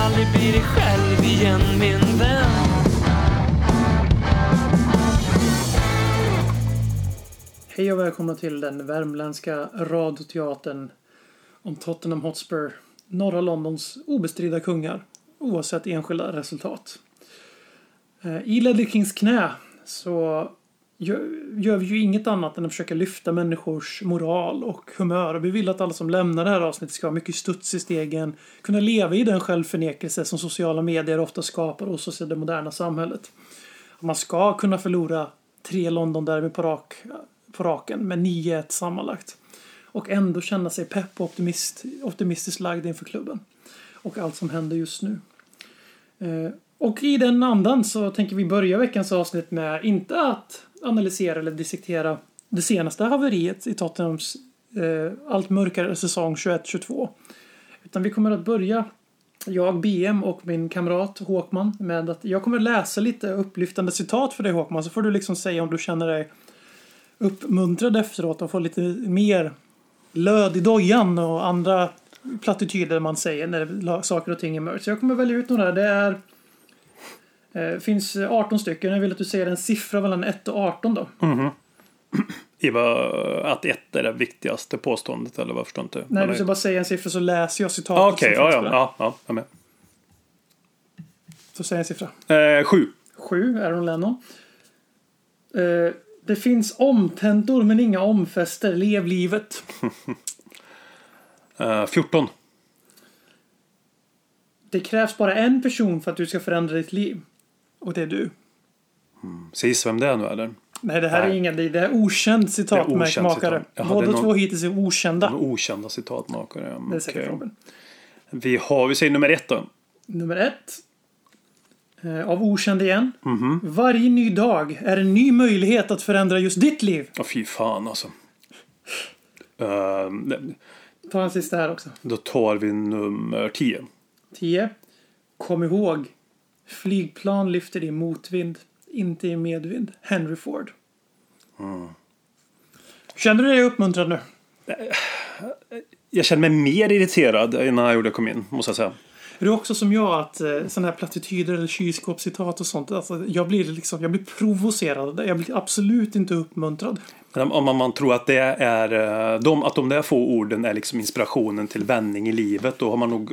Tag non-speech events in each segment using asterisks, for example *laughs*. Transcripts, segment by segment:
aldrig bli dig själv igen min vän Hej och välkomna till den värmländska radioteatern om Tottenham Hotspur, norra Londons obestridda kungar, oavsett enskilda resultat. Eh, I Ledley Kings knä så gör, gör vi ju inget annat än att försöka lyfta människors moral och humör. Och vi vill att alla som lämnar det här avsnittet ska ha mycket studs i stegen, kunna leva i den självförnekelse som sociala medier ofta skapar hos oss i det moderna samhället. Man ska kunna förlora tre London-derby på, rak, på raken med 9-1 sammanlagt. Och ändå känna sig pepp och optimist, optimistiskt lagd inför klubben. Och allt som händer just nu. Eh, och i den andan så tänker vi börja veckans avsnitt med inte att analysera eller dissektera det senaste haveriet i Tottenhams eh, allt mörkare säsong 21-22. Utan vi kommer att börja jag, BM och min kamrat Håkman med att jag kommer läsa lite upplyftande citat för dig Håkman så får du liksom säga om du känner dig uppmuntrad efteråt och får lite mer löd i dojan och andra plattityder man säger när saker och ting är mörkt. Så jag kommer välja ut några. Det är eh, finns 18 stycken. Jag vill att du säger en siffra mellan 1 och 18 då. *clears throat* I vad, att ett är det viktigaste påståendet eller vad förstår inte? Nej, du ska bara säga en siffra så läser jag citatet. Ah, Okej, som ja, ja, ja, ja, jag med. Så säg en siffra. Eh, sju. 7, Aaron Lennon. Eh, det finns omtentor men inga omfester. Lev livet. *laughs* Eh, 14. Det krävs bara en person för att du ska förändra ditt liv. Och det är du. Säg vem det är nu eller? Nej, det här är Nej. ingen... Det är okänd citatmakare. är Båda någon- två hittills är okända. De okända citatmakare. Det är säkert Okej. Robin. Vi har, vi säger nummer ett då. Nummer ett. Eh, av okänd igen. Mhm. Varje ny dag är en ny möjlighet att förändra just ditt liv. Åh fy fan alltså. Eh, Ta en sista här också. då tar vi nummer 10. 10. Kom ihåg. Flygplan lyfter i motvind, inte i medvind. Henry Ford. Mm. Känner du dig uppmuntrad nu? Jag känner mig mer irriterad innan jag gjorde kom in, måste jag säga. Är du också som jag att eh, sådana här plattityder eller kylskåpscitat och sånt, alltså, jag blir liksom, jag blir provocerad. Jag blir absolut inte uppmuntrad. Men Om man, man tror att det är eh, de, att de där få orden är liksom inspirationen till vändning i livet, då har man nog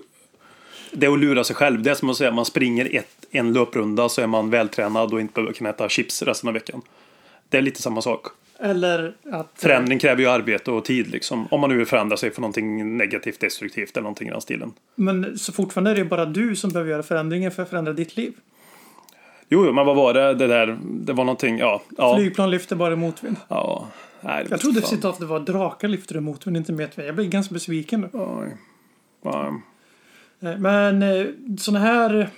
det är att lura sig själv. Det är som att säga att man springer ett, en löprunda så är man vältränad och inte behöver kunna äta chips resten av veckan. Det är lite samma sak. Eller att... Förändring kräver ju arbete och tid liksom. Om man nu vill förändra sig för någonting negativt, destruktivt eller någonting i den stilen. Men så fortfarande är det bara du som behöver göra förändringen för att förändra ditt liv. Jo, jo, men vad var det? Det där, det var någonting, ja. Ja. Flygplan lyfter bara i motvind. ja nej, Jag trodde citatet var drakar lyfter i motvind, inte medvind. Jag blir ganska besviken nu. Oj. Ja. Eh, men eh, sådana här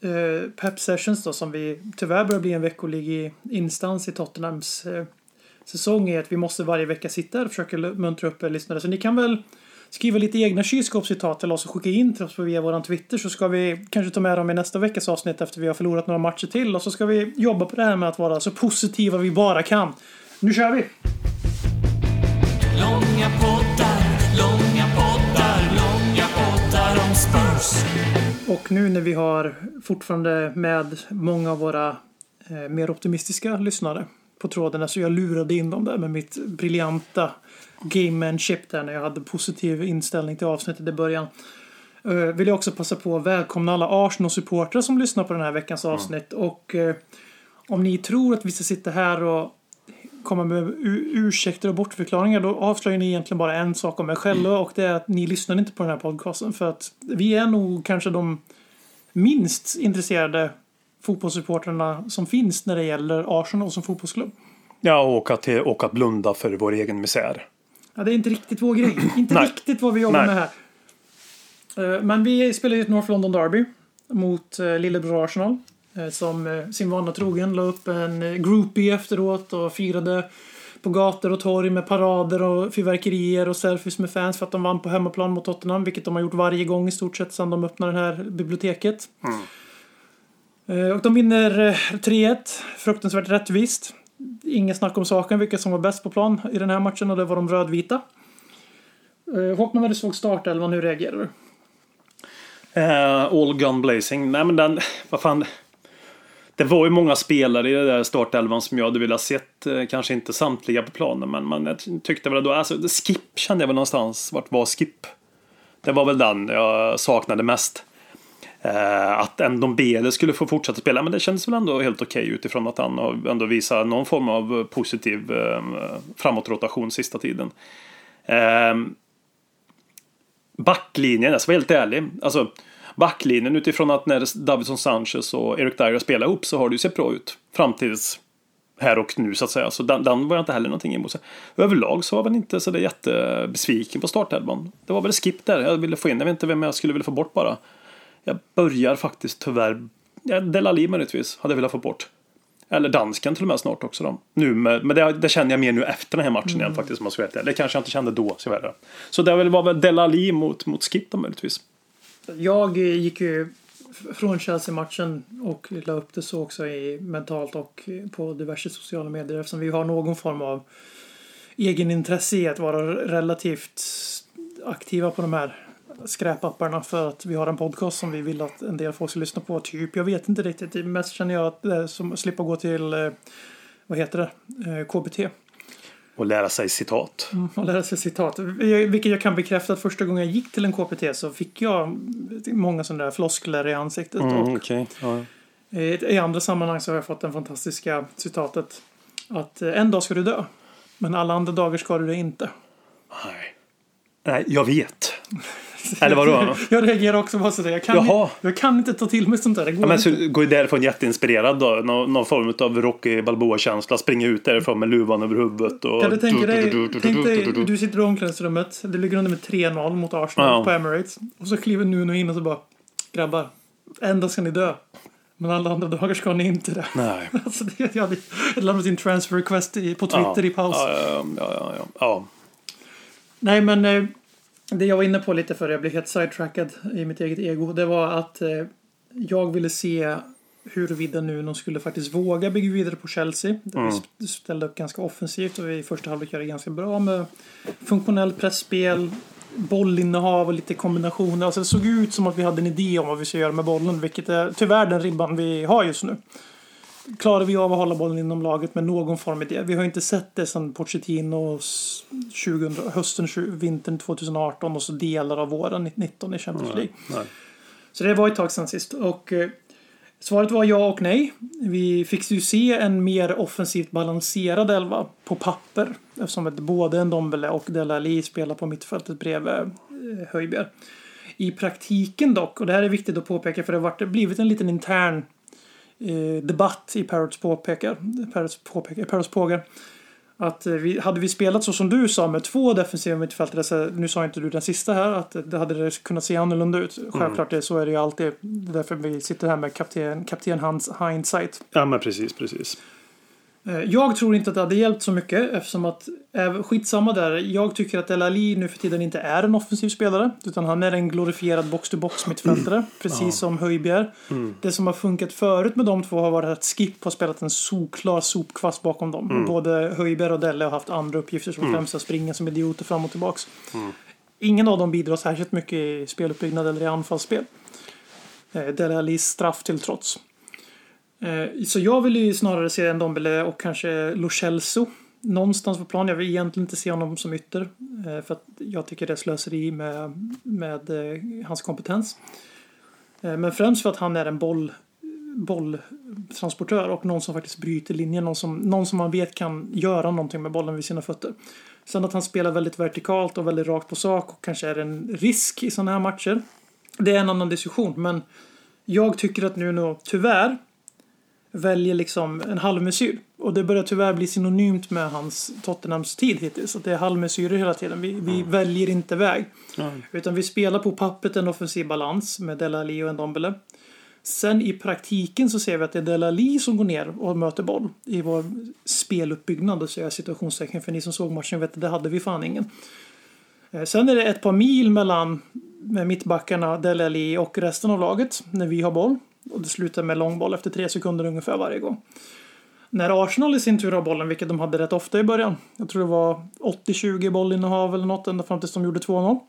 eh, pep sessions då som vi tyvärr börjar bli en veckolig instans i Tottenhams säsong är att vi måste varje vecka sitta här och försöka muntra upp er lyssnare. Så ni kan väl skriva lite egna kylskåpscitat till oss och skicka in till oss via vår Twitter så ska vi kanske ta med dem i nästa veckas avsnitt efter vi har förlorat några matcher till och så ska vi jobba på det här med att vara så positiva vi bara kan. Nu kör vi! Långa poddar, Spurs. Och nu när vi har fortfarande med många av våra eh, mer optimistiska lyssnare på tråden så jag lurade in dem där med mitt briljanta gamemanship där när jag hade positiv inställning till avsnittet i början. Eh, vill jag också passa på att välkomna alla Arsenal-supportrar som lyssnar på den här veckans avsnitt. Och eh, om ni tror att vi ska sitta här och komma med ursäkter och bortförklaringar då avslöjar ni egentligen bara en sak om er själva och det är att ni lyssnar inte på den här podcasten för att vi är nog kanske de minst intresserade fotbollssupportrarna som finns när det gäller Arsenal som fotbollsklubb. Ja, och till, och att blunda för vår egen misär. Ja, det är inte riktigt vår grej. *clears throat* Inte Nej. riktigt vad vi jobbar Nej. med här. Eh, Men vi spelar ju ett North London Derby mot eh, lillebror Arsenal. Eh, som eh, sin vana trogen la upp en eh, groupie efteråt och firade på gator och torg med parader och fyrverkerier och selfies med fans för att de vann på hemmaplan mot Tottenham, vilket de har gjort varje gång i stort sett sedan de öppnade det här biblioteket. Eh, Och de vinner eh, 3-1, fruktansvärt rättvist. Inget snack om saken vilka som var bäst på plan i den här matchen och det var de rödvita. Håkman, när du såg startelvan, hur reagerade du? Eh, all Gun Blazing. Nej men den, vad fan. Det var ju många spelare i det där startelvan som jag hade velat sett. Eh, kanske inte samtliga på planen men, man jag tyckte väl då, alltså Skip kände jag väl någonstans. Vart var Skip? Det var väl den jag saknade mest. Eh, att Ndombele skulle få fortsätta spela, men det kändes väl ändå helt okej utifrån att han har ändå visat någon form av positiv ehm, framåtrotation sista tiden. Ehm, backlinjen, jag ska vara helt ärlig. Alltså, backlinjen utifrån att när Davidson Sanchez och Eric Dyer spelar ihop så har det ju sett bra ut. Fram tills här och nu så att säga. Så den, den var jag inte heller någonting emot. Överlag så var jag väl inte så där jättebesviken på startelvan. Det var väl skip där jag ville få in. Jag vet inte vem jag skulle vilja få bort bara. Jag börjar faktiskt tyvärr... Ja, Delali möjligtvis hade jag velat få bort. Eller dansken till och med snart också då. Nu med, men det, det känner jag mer nu efter den här matchen igen faktiskt. Om man ska ärlig. Det kanske jag inte kände då. Så, vidare. så det var väl Delali mot, mot Skip då möjligtvis. Jag gick ju från Chelsea-matchen och la upp det så också i mentalt och på diverse sociala medier eftersom vi har någon form av egenintresse i att vara relativt aktiva på de här skräpapparna för att vi har en podcast som vi vill att en del folk ska lyssna på. Typ, jag vet inte riktigt. Mest känner jag att det är som att slippa gå till, eh, vad heter det, eh, KBT. Och lära sig citat. Och lära sig citat. Vilket jag kan bekräfta att första gången jag gick till en KPT så fick jag många sådana där floskler i ansiktet. Mm, Och okej. Ja. i- I andra sammanhang så har jag fått det fantastiska citatet att eh, en dag ska du dö. Men alla andra dagar ska du det inte. Nej. Nej, jag vet. *laughs* Eller vadå? Jag reagerar också på sådär. Jag kan, Jaha. jag kan inte ta till mig sånt där. Det går Ja, men så går ju därifrån jätteinspirerad då. Någon, någon form av Rocky Balboa-känsla. Springer ut därifrån med luvan över huvudet. Och Kan du tänka dig, tänk dig, du sitter i omklädningsrummet. Det ligger under med 3-0 mot Arsenal Ja. på Emirates. Och så kliver Nuno in och så bara Grabbar, dag ska ni dö. Men alla andra dagar ska ni inte det. Nej. *laughs* Alltså det, jag hade lämnat in transfer request på Twitter i paus. Ja, ja, ja, ja, ja. ja. Nej, men eh, det jag var inne på lite för jag blev helt sidetrackad i mitt eget ego. Det var att eh, jag ville se huruvida nu någon skulle faktiskt våga bygga vidare på Chelsea. Där Mm. Vi ställde upp ganska offensivt och vi i första halvlek gör det ganska bra med funktionellt pressspel, bollinnehav och lite kombinationer. Alltså det såg ut som att vi hade en idé om vad vi ska göra med bollen, vilket är tyvärr den ribban vi har just nu. Klarar vi av att hålla bollen inom laget med någon form av idé? Vi har inte sett det sedan Pochettino s- 2000, hösten, 20 vintern 2018 och så delar av våren 19 i Champions League. Nej. Så det var ett tag sedan sist. Och eh, svaret var ja och nej. Vi fick ju se en mer offensivt balanserad elva på papper. Eftersom att både Ndombele och Delali spelar på mittfältet bredvid eh, Höjbjerg. I praktiken dock, och det här är viktigt att påpeka för det har varit, blivit en liten intern eh, debatt i Parrots påpekar, Parrots påpekar, Parrots pågar. Att eh, vi, hade vi spelat så som du sa med två defensiva mittfältare, nu sa inte du den sista här, att det hade det kunnat se annorlunda ut. Självklart det, så är det ju alltid. Därför vi sitter här med kapten, kapten Hans hindsight. ja, men precis, precis. Eh, Jag tror inte att det hade hjälpt så mycket eftersom att, eh, skitsamma där, jag tycker att El Ali nu för tiden inte är en offensiv spelare. Utan han är en glorifierad box-to-box mittfältare. Precis som Höjbjerg. Det som har funkat förut med de två har varit att Skip har spelat en solklar sopkvast bakom dem. Både Höjbjerg och Delle har haft andra uppgifter som främst att springa som idioter fram och tillbaks. Ingen av dem bidrar särskilt mycket i speluppbyggnad eller i anfallsspel. Eh, Dele Alis straff till trots. Eh, så jag vill ju snarare se Ndombele och kanske Lo Celso någonstans på plan. Jag vill egentligen inte se honom som ytter. Eh, för att jag tycker det är slöseri med, med eh, hans kompetens. Men främst för att han är en boll, bolltransportör och någon som faktiskt bryter linjen. Någon som, någon som man vet kan göra någonting med bollen vid sina fötter. Sen att han spelar väldigt vertikalt och väldigt rakt på sak och kanske är en risk i sådana här matcher. Det är en annan diskussion, men jag tycker att nu, nu tyvärr väljer liksom en halvmesyr. Och det börjar tyvärr bli synonymt med hans Tottenhams tid hittills. Att det är halvmesyrer hela tiden. Vi, vi väljer inte väg. Utan vi spelar på pappret en offensiv balans med Dele Alli och Ndombele. Sen i praktiken så ser vi att det är Delali som går ner och möter boll i vår speluppbyggnad. Och så är situationstecken för ni som såg matchen vet att det hade vi fan ingen. Eh, Sen är det ett par mil mellan mittbackarna, Delali och resten av laget när vi har boll. Och det slutar med långboll efter tre sekunder ungefär varje gång. När Arsenal i sin tur har bollen, vilket de hade rätt ofta i början. Jag tror det var 80-20 bollinnehav eller något ända fram tills de gjorde 2-0.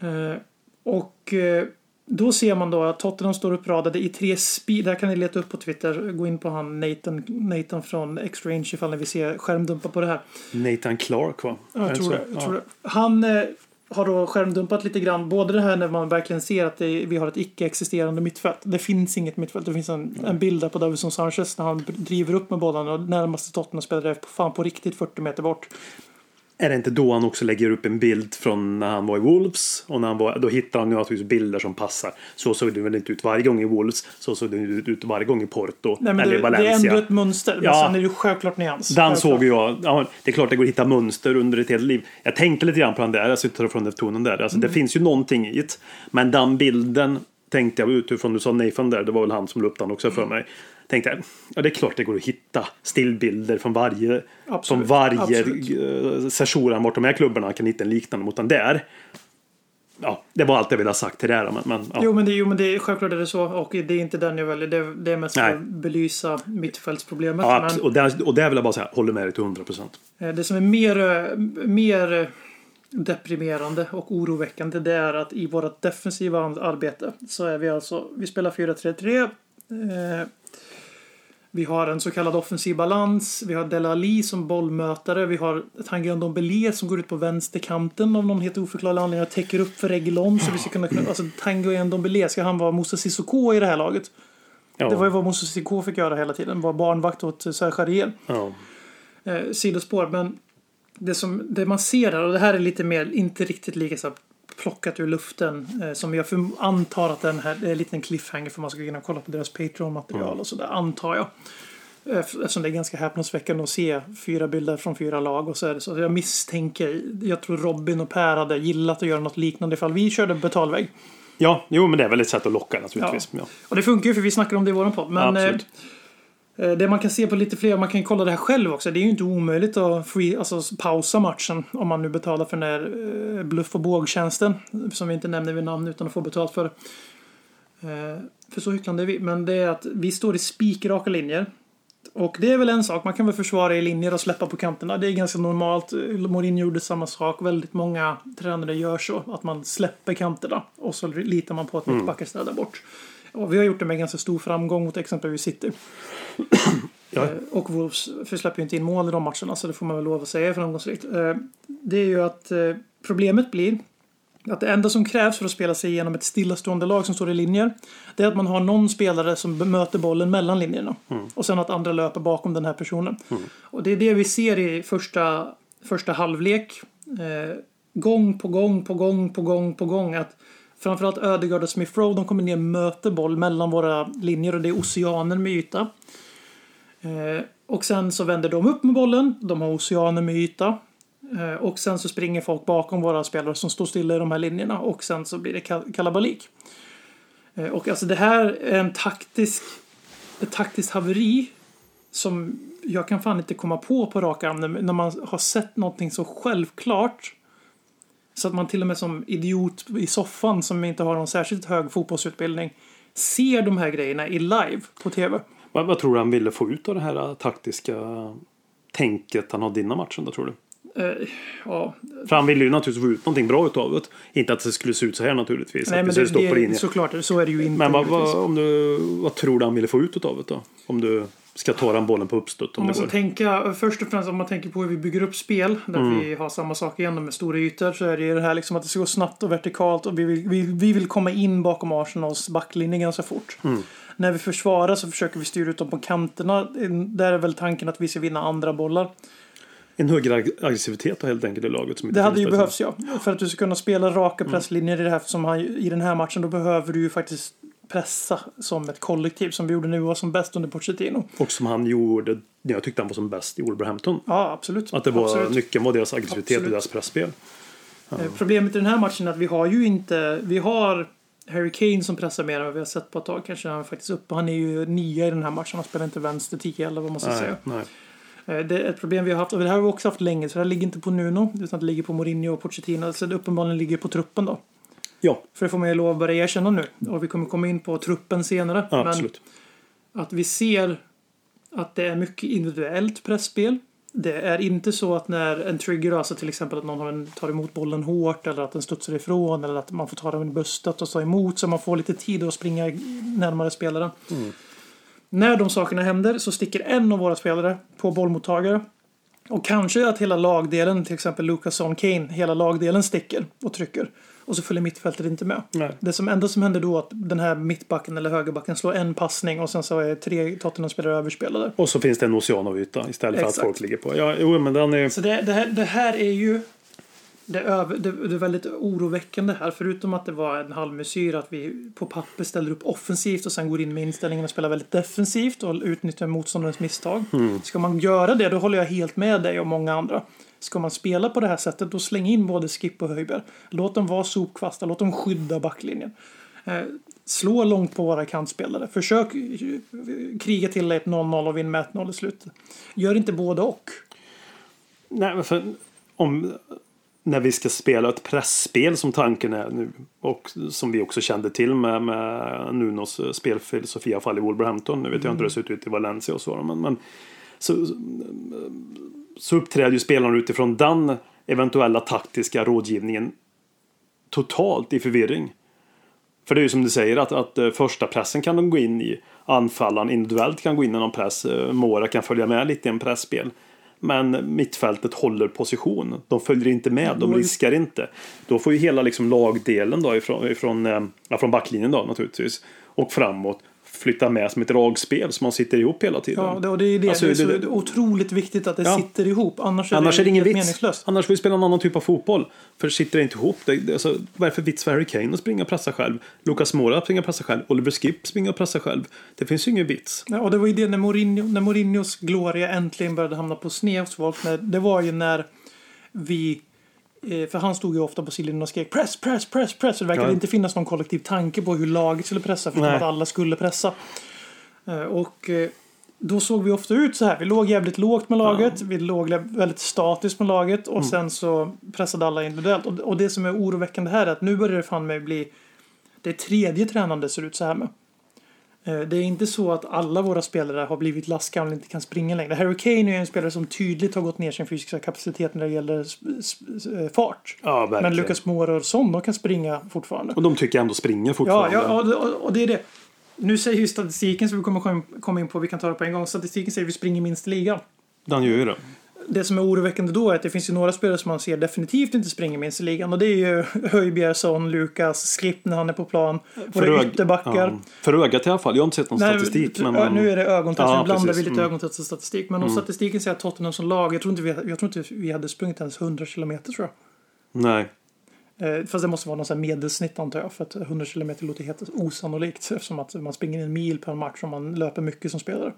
Eh, och eh, då ser man då att Tottenham står uppradade i tre speed. Det här kan ni leta upp på Twitter. Gå in på han Nathan, Nathan från X-Range ifall ni vill se skärmdumpar på det här. Nathan Clark va? Jag tror det. Jag tror det. Han eh, har då skärmdumpat lite grann. Både det här när man verkligen ser att det, vi har ett icke-existerande mittfält. Det finns inget mittfält. Det finns en, en bild där på Davison Sanchez när han driver upp med bollen och närmaste Tottenham-spelare är på- fan på riktigt 40 meter bort. Är det inte då han också lägger upp en bild från när han var i Wolves? Och när han var, då hittar han ju naturligtvis bilder som passar. Så såg det väl inte ut varje gång i Wolves. Så såg det ut- ut varje gång i Porto. Nej, eller det, i det är Valencia. ändå ett mönster. Men Ja. sen är det ju självklart nyans. Den Självklart. såg jag. Ja, det är klart det går att hitta mönster under ett helt liv. Jag tänkte lite grann på den där. Jag sitter från den tonen där. Alltså, Mm. Det finns ju någonting i det. Men den bilden tänkte jag utifrån du sa Nathan där. Det var väl han som la upp den också Mm. för mig. Tänkte jag, ja det är klart det går att hitta stillbilder från varje, Absolut. från varje Absolut. eh, session vart de här klubbarna kan hitta en liknande mot den där. Ja, det var allt jag ville ha sagt till det här. Men, men, ja. Jo men, det, jo, men det, självklart är det så. Och det är inte den jag väljer. Det, det är mest för att belysa mittfältsproblemet. Ja, men, och, där, och där vill jag bara säga, håller med dig till 100 procent. Eh, Det som är mer, eh, mer deprimerande och oroväckande det är att i vårt defensiva arbete så är vi alltså, vi spelar 4-3-3. Eh, vi har en så kallad offensiv balans. Vi har Delali som bollmötare. Vi har Tanguy Ndombele som går ut på vänsterkanten av någon helt oförklarlig anledning och täcker upp för Reguilon. Så vi ska kunna, alltså Tanguy Ndombele, ska han vara Moussa Sissoko i det här laget? Ja, Det var ju vad Moussa Sissoko fick göra hela tiden. Var barnvakt åt Serge Ariel ja. eh, sidospår. Men det, som, det man ser här, och det här är lite mer, inte riktigt lika så plockat ur luften. Eh, som jag antar att den här, det är en liten cliffhanger för man ska kunna kolla på deras Patreon-material och sådär, antar jag. Eftersom det är ganska häpnadsväckande att se fyra bilder från fyra lag och så är det så. Jag misstänker, jag tror Robin och Per hade gillat att göra något liknande ifall vi körde betalvägg. ja, jo men det är väl ett sätt att locka naturligtvis. Ja. Och det funkar ju för vi snackar om det i våran podd. Men eh, det man kan se på lite fler, man kan kolla det här själv också. Det är ju inte omöjligt att free, alltså, pausa matchen om man nu betalar för den här eh, bluff och bågtjänsten. Som vi inte nämner vid namn utan att få betalt för. Eh, för så hycklande är vi. Men det är att vi står i spikraka linjer. Och det är väl en sak, man kan väl försvara i linjer och släppa på kanterna. Det är ganska normalt. Mourinho gjorde samma sak. Väldigt många tränare gör så. Att man släpper kanterna. Och så litar man på att mittbackar städar bort. Och vi har gjort det med ganska stor framgång mot exempelvis City. *clears throat* Ja. Eh, Och Wolves släpper ju inte in mål i de matcherna. Så det får man väl lov att säga är framgångsrikt. Eh, Det är ju att eh, problemet blir att det enda som krävs för att spela sig igenom ett stillastående lag som står i linjer det är att man har någon spelare som möter bollen mellan linjerna. Och sen att andra löper bakom den här personen. Och det är det vi ser i första, första halvlek. Gång på gång på gång på gång på gång. Att framförallt Ödegaard och Smith Rowe de kommer ner och möter boll mellan våra linjer och det är oceaner med yta. Eh, och sen så vänder de upp med bollen. De har oceaner med yta. Eh, och sen så springer folk bakom våra spelare som står stilla i de här linjerna. Och sen så blir det kal- kalabalik. Eh, och alltså det här är en taktisk, ett taktiskt haveri. Som jag kan fan inte komma på på rak arm när- när man har sett någonting så självklart. Så att man till och med som idiot i soffan som inte har någon särskilt hög fotbollsutbildning ser de här grejerna i live på tv. Vad, vad tror du han ville få ut av det här äh, taktiska tänket han hade innan matchen då tror du? Eh, ja, För han ville ju naturligtvis få ut någonting bra utav det. Inte att det skulle se ut så här naturligtvis. nej men det, det, det, såklart, så är det ju inte. Men vad, vad, om du, vad tror du han ville få ut utav det då? Om du ska ta den bollen på uppstutt om man det går. tänka, först och främst om man tänker på hur vi bygger upp spel, där Mm. vi har samma sak igen med stora ytor, så är det ju det här liksom att det ska gå snabbt och vertikalt och vi vill, vi, vi vill komma in bakom Arsenals backlinje ganska fort. Mm. När vi försvarar så försöker vi styra ut dem på kanterna. Där är väl tanken att vi ska vinna andra bollar. En högre ag- aggressivitet helt enkelt i laget. Som Det hade ju behövts ja. För att du ska kunna spela raka Mm. presslinjer i det här som han, i den här matchen då behöver du ju faktiskt pressa som ett kollektiv som vi gjorde nu var som bäst under Pochettino. Och som han gjorde när jag tyckte han var som bäst i Wolverhampton. Ja, absolut. Att det var absolut. nyckeln var deras aggressivitet Absolut. och deras pressspel. Eh, Problemet i den här matchen är att vi har ju inte, vi har Harry Kane som pressar mer än vad vi har sett på ett tag. Kanske han faktiskt uppe. Han är ju nia i den här matchen. Han spelar inte vänster 10 eller vad man ska Nej, säga. nej. Eh, Det är ett problem vi har haft och det här har vi också haft länge. Så det här ligger inte på Nuno utan det ligger på Mourinho och Pochettino. Så det uppenbarligen ligger på truppen då. Ja, För det får man ju lov att börja erkänna nu. Och vi kommer komma in på truppen senare. ja Men absolut. att vi ser att det är mycket individuellt pressspel. Det är inte så att när en trigger, alltså till exempel att någon tar emot bollen hårt eller att den studsar ifrån eller att man får ta den i bröstet och stå emot så man får lite tid att springa närmare spelaren. När de sakerna händer så sticker en av våra spelare på bollmottagare och kanske att hela lagdelen, till exempel Lucasson Kane, hela lagdelen sticker och trycker. Och så följer mittfältet inte med. Nej. Det som enda som händer då är att den här mittbacken eller högerbacken slår en passning och sen så är tre Tottenham-spelare överspelade. Och så finns det en ocean av yta istället för Exakt. att folk ligger på. Ja, jo, men den är... Så det, det, här, det här är ju det, över, det, det är väldigt oroväckande här. Förutom att det var en halvmesyr att vi på papper ställer upp offensivt och sen går in med inställningen att spela väldigt defensivt och utnyttjar motståndarens misstag. Ska man göra det, då håller jag helt med dig och många andra. Ska man spela på det här sättet, då släng in både Skip och Höjberg. Låt dem vara sopkvastar, låt dem skydda backlinjen. Eh, slå långt på våra kantspelare. Försök eh, kriga till ett 0-0 och vinn med 1-0 i slutet. Gör inte både och. Nej, men för om, när vi ska spela ett pressspel som tanken är nu och som vi också kände till med, med Nunos eh, spelfilosofi i alla fall i Wolverhampton. Nu vet jag inte hur det ser ut i Valencia och så. Men, men så, så uppträder ju spelarna utifrån den eventuella taktiska rådgivningen totalt i förvirring. För det är ju som du säger att, att eh, första pressen kan de gå in i. Anfallaren individuellt kan gå in i någon press. Eh, Mora kan följa med lite i en pressspel. Men mittfältet håller position. De följer inte med, de riskar inte. Då får ju hela liksom lagdelen då ifrån, ifrån, eh, ja, från backlinjen då naturligtvis. Och framåt flytta med som ett dragspel så man sitter ihop hela tiden. Ja, det, och det är det. Alltså, det är så det- otroligt viktigt att det Ja. sitter ihop. Annars är Annars det, är det ingen vits. meningslöst. Annars får vi spela en annan typ av fotboll. För sitter det inte ihop. Det, alltså, vad är det för vits för Harry Kane att springa och pressa själv? Lucas Moura springa och pressa själv. Oliver Skip springa och pressa själv. Det finns ju ingen vits. Ja, och det var ju det när, Mourinho, när Mourinhos gloria äntligen började hamna på sned hos folk. När, det var ju när vi... eh, För han stod ju ofta på sidlinjen och skrek press, press, press, press. Det verkade Ja. inte finnas någon kollektiv tanke på hur laget skulle pressa. Förutom Nej. att alla skulle pressa. Eh, Och eh, då såg vi ofta ut så här. Vi låg jävligt lågt med laget. Vi låg väldigt statiskt med laget. Och Mm. sen så pressade alla individuellt. Och, och det som är oroväckande här är att nu börjar det fan mig bli... Det tredje tränaren det ser ut så här med. Eh, Det är inte så att alla våra spelare har blivit lastgamla och inte kan springa längre. Harry Kane är en spelare som tydligt har gått ner sin fysiska kapacitet när det gäller eh, fart. Ja. Men Lucas Moura och Son, de kan springa fortfarande. Och de tycker ändå springer Ja, fortfarande. ja det- och det är det. Nu säger ju statistiken, som vi kommer kom- komma in på, vi kan ta det på en gång. Statistiken säger att vi springer minst i ligan. Den gör ju det. Det som är oroväckande då är att det finns ju några spelare som man ser definitivt inte springer minst i ligan. Och det är ju *laughs* Höjbjerg, Son, Lukas, Skrip när han är på plan. Våra ög- ytterbackar. ja, för ögat i alla fall. Jag har inte sett någon Nej, statistik. ö- Men, Nu är det ögontest, Ja, precis. vi lite Mm. ögontest och statistik. Men om statistiken säger att Tottenham som lag, jag tror inte vi, jag tror inte vi hade sprungit ens 100 kilometer tror Nej. jag. Eh, fast det måste vara någon sån medelsnitt antar jag. För att 100 kilometer låter helt osannolikt. Eftersom att man springer en mil per match om man löper mycket som spelare.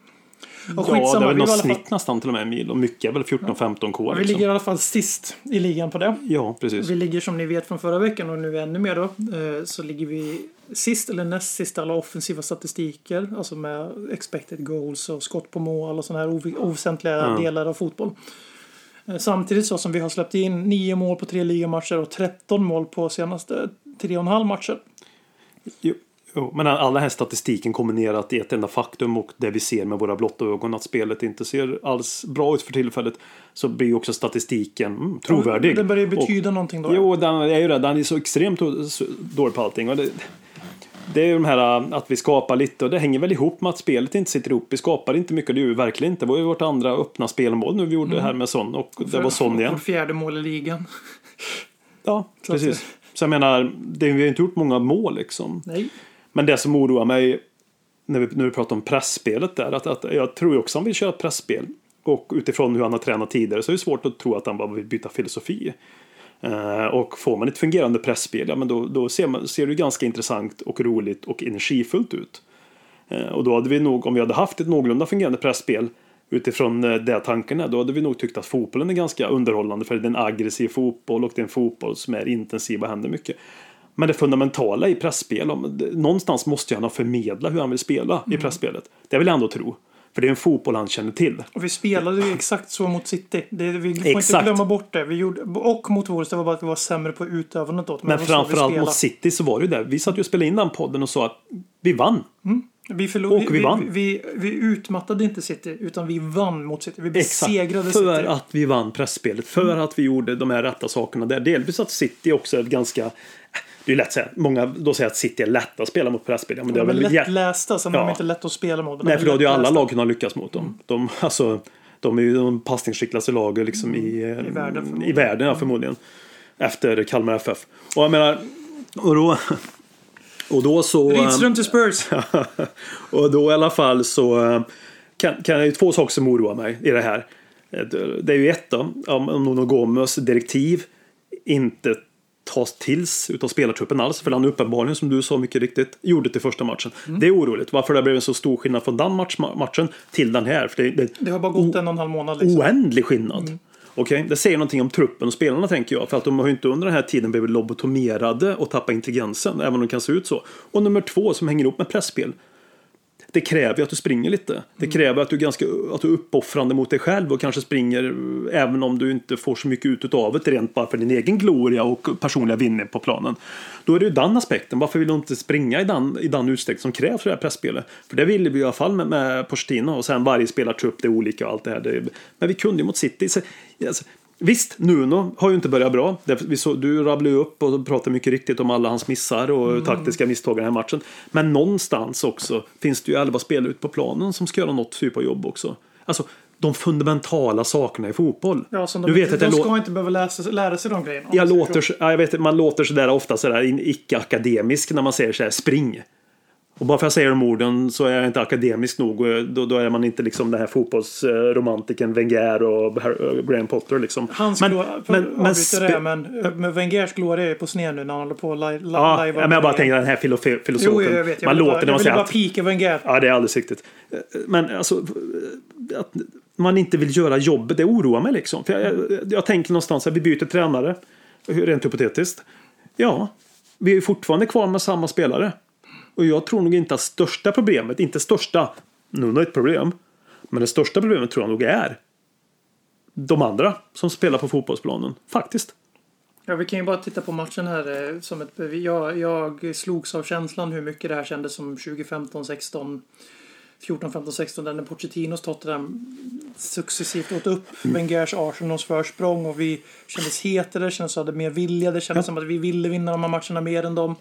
Och Ja, det är väl vi, något fall, snitt nästan till och med en mil. Och mycket är väl 14-15 k. vi Liksom. ligger i alla fall sist i ligan på det. Ja, precis. Vi ligger som ni vet från förra veckan och nu ännu mer då. eh, Så ligger vi sist eller näst sist alla offensiva statistiker. Alltså med expected goals och skott på mål och sådana här ov- oväsentliga delar av fotboll. Eh, Samtidigt så som vi har släppt in nio mål på tre ligamatcher och 13 mål på senaste tre och en halv matcher. Jo, jo, men all den här statistiken kombinerat i ett enda faktum och det vi ser med våra blotta ögon att spelet inte ser alls bra ut för tillfället så blir ju också statistiken mm, trovärdig. Det börjar ju Och- betyda någonting då. Jo, den är ju det. Den är så extremt dålig på allting. Och det, det är ju de här äh, att vi skapar lite och det hänger väl ihop med att spelet inte sitter ihop. Vi skapar inte mycket, det är ju verkligen inte. Det var ju vårt andra öppna spelmål nu vi gjorde det här med sån och det var sån igen. Vårt fjärde mål i ligan. Ja, *laughs* precis. Så jag menar, det, vi har inte gjort många mål liksom. Nej. Men det som oroar mig när vi, när vi pratar om pressspelet där, att, att jag tror ju också han vill köra ett pressspel. Och utifrån hur han har tränat tidigare så är det svårt att tro att han bara vill byta filosofi. Eh, och får man ett fungerande pressspel, ja men då, då ser, man, ser det ju ganska intressant och roligt och energifullt ut. Eh, och då hade vi nog, om vi hade haft ett någorlunda fungerande pressspel utifrån eh, det tanken är, då hade vi nog tyckt att fotbollen är ganska underhållande för det är en aggressiv fotboll och det är en fotboll som är intensiv och händer mycket. Men det fundamentala i pressspel, någonstans måste han ha förmedla hur han vill spela Mm. i pressspelet. Det vill jag ändå tro. För det är en fotboll han känner till. Och vi spelade ju exakt så mot City. Det, vi får inte Exakt. glömma bort det. Vi gjorde, och mot Wolves, det var bara att vi var sämre på utövandet då. Men vi framförallt mot City så var det ju det. Vi satt ju och spelade in den podden och sa att vi vann. Vi, förlorade, Och vi vann. Vi, vi, vi utmattade inte City, utan vi vann mot City. Vi besegrade För City. att vi vann pressspelet. För att vi gjorde de här rätta sakerna där. Delvis att City också är ganska... Det är lätt att säga. Många då säger att City är lätta att spela mot presspel. Ja, Men det De är väl jä- lättlästa, sen är Ja. de inte lätt att spela mot. Nej, för då hade ju alla lag kunnat lyckas mot dem. De, alltså, de är ju de passningsskickligaste lagen liksom i, eh, I världen, i förmodligen. världen ja, förmodligen. Efter Kalmar FF. Och jag menar... Och då, och då så... Rydström till Spurs. *laughs* och då i alla fall så kan, kan det ju två saker som oroar mig i det här. Det är ju ett då, om Nuno Gomes direktiv inte tas tills utav spelartruppen alls. För han uppenbarligen, som du sa mycket riktigt, gjorde det till första matchen. Mm. Det är oroligt. Varför det blev en så stor skillnad från den match, matchen till den här. För det, det, Det har bara gått en och en halv månad. Liksom. oändlig skillnad. Okej, Det säger någonting om truppen och spelarna tänker jag. För att de har ju inte under den här tiden blivit lobotomerade och tappat intelligensen. Även om de kan se ut så. Och nummer två som hänger ihop med pressspel. Det kräver att du springer lite. Det kräver att du är, ganska, att du är uppoffrande mot dig själv och kanske springer även om du inte får så mycket ut av det rent bara för din egen gloria och personliga vinning på planen. Då är det ju den aspekten. Varför vill du inte springa i den, i den utsträckning som krävs för det här pressspelet? För det ville vi i alla fall med, med Pochettino och sen varje spelartrupp, det är olika och allt det här. Det, men vi kunde ju mot City. Så, alltså, Visst, Nuno har ju inte börjat bra. Du rabblade ju upp och pratade mycket riktigt om alla hans missar och taktiska misstag i den här matchen. Men någonstans också finns det ju elva spelare ute på planen som ska göra något typ av jobb också. Alltså, de fundamentala sakerna i fotboll. Ja, som de du vet inte, att de ska inte behöva läsa, lära sig de grejerna. jag låter, jag vet, man låter sådär ofta sådär icke-akademisk när man säger såhär spring. Och bara för att jag säger de orden så är jag inte akademisk nog. och Då, då är man inte liksom den här fotbollsromantiken Wenger och Graham Potter liksom. Hans men, men, men, det, men, men Wengers gloria är på sned nu när han håller på att li, li, ja, lajva men jag bara tänker den här filof- filosofen. Jo, jag vet. Jag man låter bara, när man jag vill säger bara att pika Wenger. Ja, det är alldeles riktigt. Men alltså, att man inte vill göra jobbet, det oroar mig liksom. För jag, jag, jag tänker någonstans att vi byter tränare, rent hypotetiskt. Ja, vi är fortfarande kvar med samma spelare. Och jag tror nog inte att största problemet, inte största, nu är ett problem, men det största problemet tror jag nog är de andra som spelar på fotbollsplanen. Faktiskt. Ja, vi kan ju bara titta på matchen här eh, som ett. Jag, jag slogs av känslan hur mycket det här kändes som 2015, 16, 14, 15, 16 där när Pochettinos Tottenham successivt åt upp Wengers Arsenals försprång och vi kändes hetare, kändes att vi hade mer vilja. Det kändes som att vi ville vinna de här matcherna mer än dem.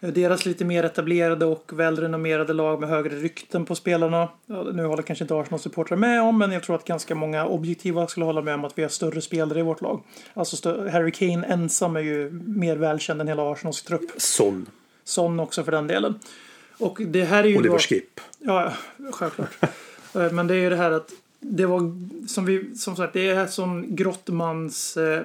Eh, Deras lite mer etablerade och välrenommerade lag med högre rykten på spelarna. Nu håller kanske inte Arsenal-supportrar med om, men jag tror att ganska många objektiva skulle hålla med om att vi har större spelare i vårt lag. Alltså Harry Kane ensam är ju mer välkänd än hela Arsenals trupp. Son, Son också för den delen. Och det här är ju Oliver då... Skip. Ja, självklart. *laughs* Eh, Men det är ju det här att det var som vi som sagt det är som Grottmans eh,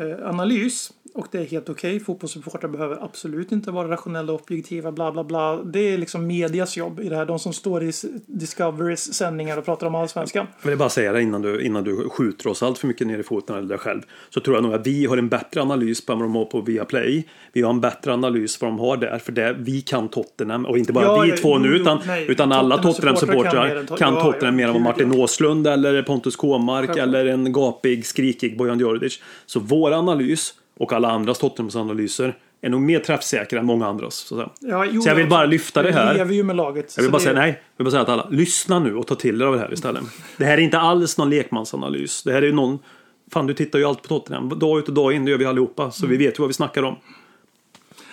eh, analys och det är helt okej. Fotbollssupportrar behöver absolut inte vara rationella och objektiva bla bla bla. Det är liksom medias jobb i det här. De som står i Discoverys sändningar och pratar om allsvenskan. Jag vill bara säga det innan du, innan du skjuter oss allt för mycket ner i foten eller dig själv. Så tror jag nog att vi har en bättre analys på vad de har på Viaplay. Vi har en bättre analys vad de har där. För det, vi kan Tottenham. Och inte bara Ja, vi ja, två nu utan, nej. utan alla Tottenham-supportrar kan mer Tottenham-supportrar än Tot- kan ja, Tottenham mer än vad Martin. Åslund eller Pontus Kåmark eller en gapig, skrikig Bojan Djordjic. Så vår analys och alla andras Tottenhams analyser är nog mer träffsäkra än många andras. Så. Ja, jo, så jag vill bara lyfta det här. lever ju med laget. Jag vill bara det- säga nej. Jag vill bara säga att alla, lyssna nu och ta till er av det här istället. Det här är inte alls någon lekmansanalys. Det här är ju någon, fan du tittar ju alltid på Tottenham. Dag ut och dag in, det gör vi allihopa. Så vi vet ju vad vi snackar om.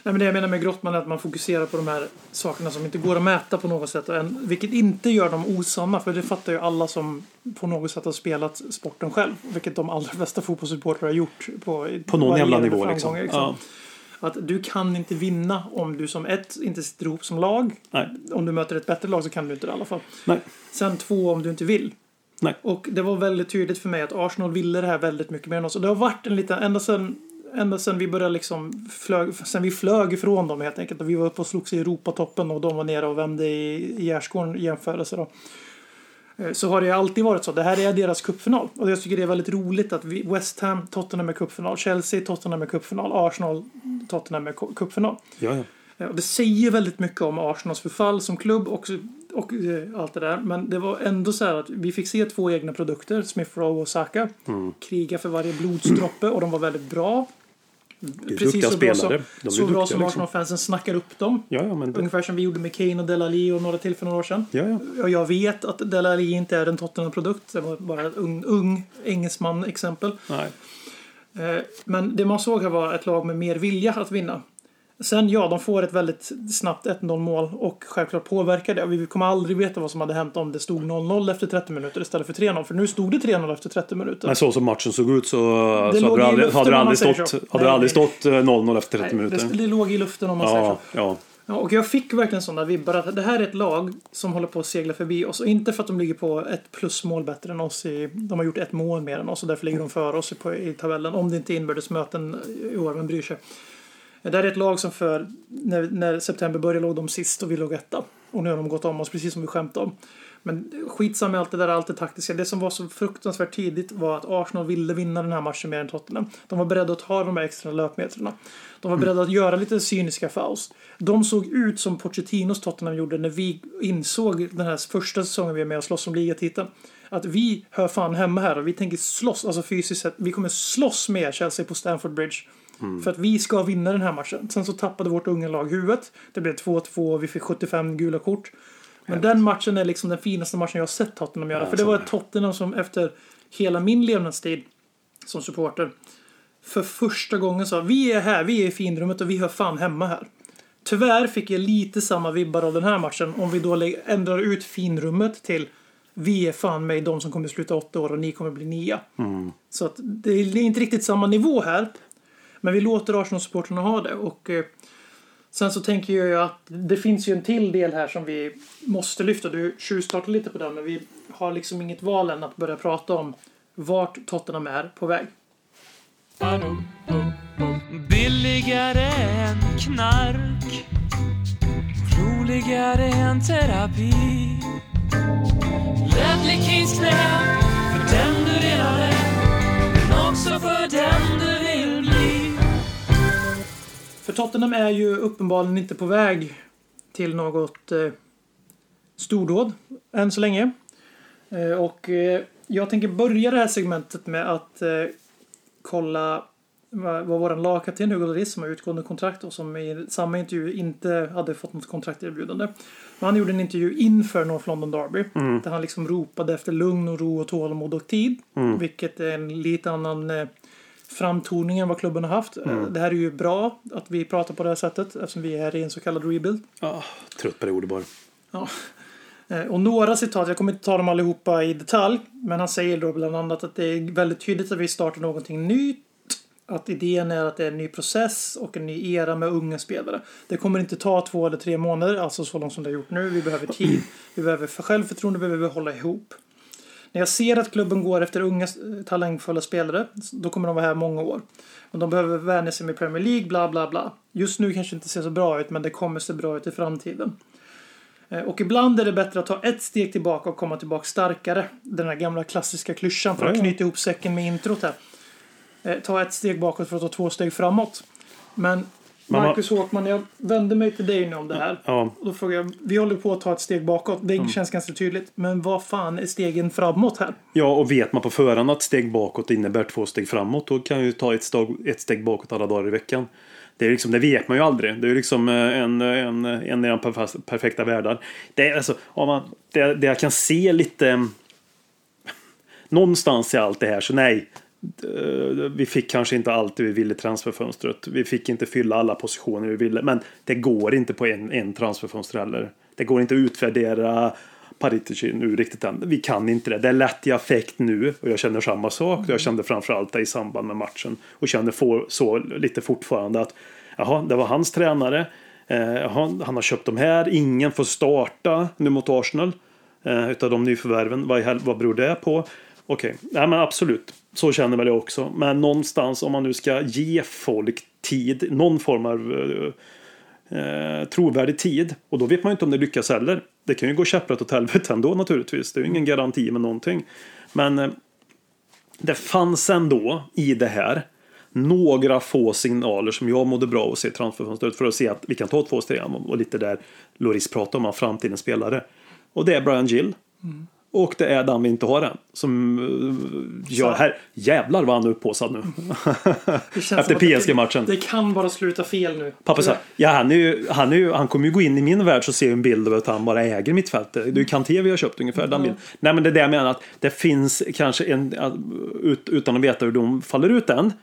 Nej, men det jag menar med Grottman är att man fokuserar på de här sakerna som inte går att mäta på något sätt. Och en, vilket inte gör dem osanna, för det fattar ju alla som på något sätt har spelat sporten själv. Vilket de allra flesta fotbollssupportrar har gjort. På, På någon jävla nivå liksom. framgångar, Ja. Att du kan inte vinna om du som ett inte sitter ihop som lag. Nej. Om du möter ett bättre lag så kan du inte det i alla fall. Nej. Sen två om du inte vill. Nej. Och det var väldigt tydligt för mig att Arsenal ville det här väldigt mycket mer än oss. Och det har varit en liten, ända sen, ända sen vi började liksom, flög, sen vi flög ifrån dem helt enkelt. Och vi var uppe och slogs i Europatoppen och de var nere och vände i, i gärdsgården i jämförelse då. eh, så har det alltid varit så. Det här är deras cupfinal. Och jag tycker det är väldigt roligt att vi, West Ham, Tottenham är cupfinal, Chelsea, Tottenham är cupfinal, Arsenal, Tottenham är cu- cupfinal. Ja, ja. Eh, Och det säger väldigt mycket om Arsenals förfall som klubb och, och eh, allt det där. Men det var ändå så här att vi fick se två egna produkter, Smith Rowe och Saka, Mm. kriga för varje blodsdroppe och de var väldigt bra. Duktiga så bra, som, De så bra som liksom. Arsenal-fansen snackar upp dem. Ja, ja, men det, Ungefär som vi gjorde med Kane och Delali och några till för några år sedan. ja, ja. Jag vet att Delali inte är en Tottenham-produkt. Det var bara ett ung, ung engelsman-exempel. Eh, Men det man såg här var ett lag med mer vilja att vinna. Sen ja, de får ett väldigt snabbt 1-0 mål och självklart påverkar det. Vi kommer aldrig veta vad som hade hänt om det stod 0-0 efter 30 minuter istället för 3-0. För nu stod det 3-0 efter 30 minuter. Men så som matchen såg ut så, Det så hade, i det aldrig, hade det aldrig säger stått, så. hade det Nej, aldrig nej. stått eh, 0-0 efter 30 Nej, minuter. det, det låg i luften om man säger Ja, så. ja. Ja, och jag fick verkligen sådana vibbar att det här är ett lag som håller på att segla förbi oss. Och inte för att de ligger på ett plusmål bättre än oss. I, de har gjort ett mål mer än oss och därför ligger de före oss på, i tabellen. Om det inte är inbördes möten i år, vem bryr sig? Det här är ett lag som för, när, när september började låg de sist och vi låg etta. Och nu har de gått om oss, precis som vi skämtade om. Men skitsamma med allt det där, allt det taktiska. Det som var så fruktansvärt tidigt var att Arsenal ville vinna den här matchen mer än Tottenham. De var beredda att ta de här extra löpmetrarna. De var beredda att göra lite cyniska fouls. De såg ut som Pochettinos Tottenham gjorde när vi insåg den här första säsongen vi är med och slåss om ligatiteln. Att vi hör fan hemma här och vi tänker slåss, alltså fysiskt sett. Vi kommer slåss med Chelsea på Stamford Bridge. För att vi ska vinna den här matchen. Sen så tappade vårt unga lag huvudet. Det blev 2-2 och vi fick 75 gula kort. Men den matchen är liksom den finaste matchen jag har sett Tottenham göra. för det var ett Tottenham som efter hela min levnadstid som supporter för första gången sa vi är här, vi är i finrummet och vi hör fan hemma här. Tyvärr fick jag lite samma vibbar av den här matchen om vi då ändrar ut finrummet till vi är fan med de som kommer sluta åtta år och ni kommer bli nia. Så att det är inte riktigt samma nivå här. Men vi låter Arsenal-supportrarna ha det. Och eh, sen så tänker jag ju att det finns ju en till del här som vi måste lyfta. Du tjuvstartar lite på den, men vi har liksom inget val än att börja prata om vart Tottenham är på väg. Billigare än knark Roligare än terapi Ledley Kings knä för den du redan är Men också för den du för Tottenham är ju uppenbarligen inte på väg till något eh, stordåd än så länge. Eh, och eh, jag tänker börja det här segmentet med att eh, kolla vad, vår lagkapten Hugo Lloris som har utgående kontrakt och som i samma intervju inte hade fått något kontrakterbjudande. Men han gjorde en intervju inför North London Derby där han liksom ropade efter lugn och ro och tålamod och tid. Vilket är en lite annan framtoning än vad klubben har haft. Eh, Det här är ju bra att vi pratar på det här sättet eftersom vi är i en så kallad rebuild. Ah, trött på det ordet bara. Ja. Eh, Och några citat, jag kommer inte ta dem allihopa i detalj, men han säger då bland annat att det är väldigt tydligt att vi startar någonting nytt. Att idén är att det är en ny process och en ny era med unga spelare. Det kommer inte ta två eller tre månader, alltså så långt som det har gjort nu. Vi behöver tid, vi behöver för självförtroende, vi behöver hålla ihop. När jag ser att klubben går efter unga eh, talangfulla spelare, då kommer de vara här många år. Men de behöver vänja sig med Premier League, bla bla bla. Just nu kanske det inte ser så bra ut, men det kommer se bra ut i framtiden. Eh, Och ibland är det bättre att ta ett steg tillbaka och komma tillbaka starkare. Den här gamla klassiska klyschan för att knyta ihop säcken med introt här. Eh, Ta ett steg bakåt för att ta två steg framåt. Men Marcus Håkman, jag vänder mig till dig nu om det här. Ja, Och då frågar jag, vi håller på att ta ett steg bakåt. Det Mm. känns ganska tydligt. Men vad fan är stegen framåt här? ja, och vet man på förhand att steg bakåt innebär två steg framåt då kan ju ta ett, steg, ett steg bakåt alla dagar i veckan. Det, är liksom, det vet man ju aldrig. Det är liksom eh, en, en, en i perf- perfekta världen. Det, är alltså, om man, det, det jag kan se lite *laughs* någonstans i allt det här, så nej. Vi fick kanske inte allt vi ville i transferfönstret. Vi fick inte fylla alla positioner vi ville. Men det går inte på en, en transferfönster heller. Det går inte att utvärdera Paritici nu riktigt än. Vi kan inte det. Det är lätt i affekt nu och jag känner samma sak. Jag kände framförallt det i samband med matchen och kände få, så lite fortfarande att jaha, det var hans tränare. Eh, jaha, han har köpt de här. Ingen får starta nu mot Arsenal eh, utav de nyförvärven. Vad, vad beror det på? Okej, nej men absolut. Så känner väl jag också. Men någonstans om man nu ska ge folk tid, någon form av eh, eh, trovärdig tid. Och då vet man ju inte om det lyckas heller. Det kan ju gå käpprätt åt helvete ändå naturligtvis. Det är ju ingen garanti med någonting. Men eh, det fanns ändå i det här några få signaler som jag mådde bra av att se transferfönstret för att se att vi kan ta två steg och lite där Loris pratar om, framtidens spelare. Och det är Brian Gill. Mm. Och det är den vi inte har än. Som uh, gör här. Jävlar vad han är upphaussad nu. Efter PSG-matchen. Det kan bara sluta fel nu. Pappa sa, ja han, är ju, han, är ju, han kommer ju gå in i min värld så ser jag en bild av att han bara äger mittfältet. Det är ju Kanté vi har köpt ungefär. Den. Nej men det är det jag menar att det finns kanske en, utan att veta hur de faller ut än.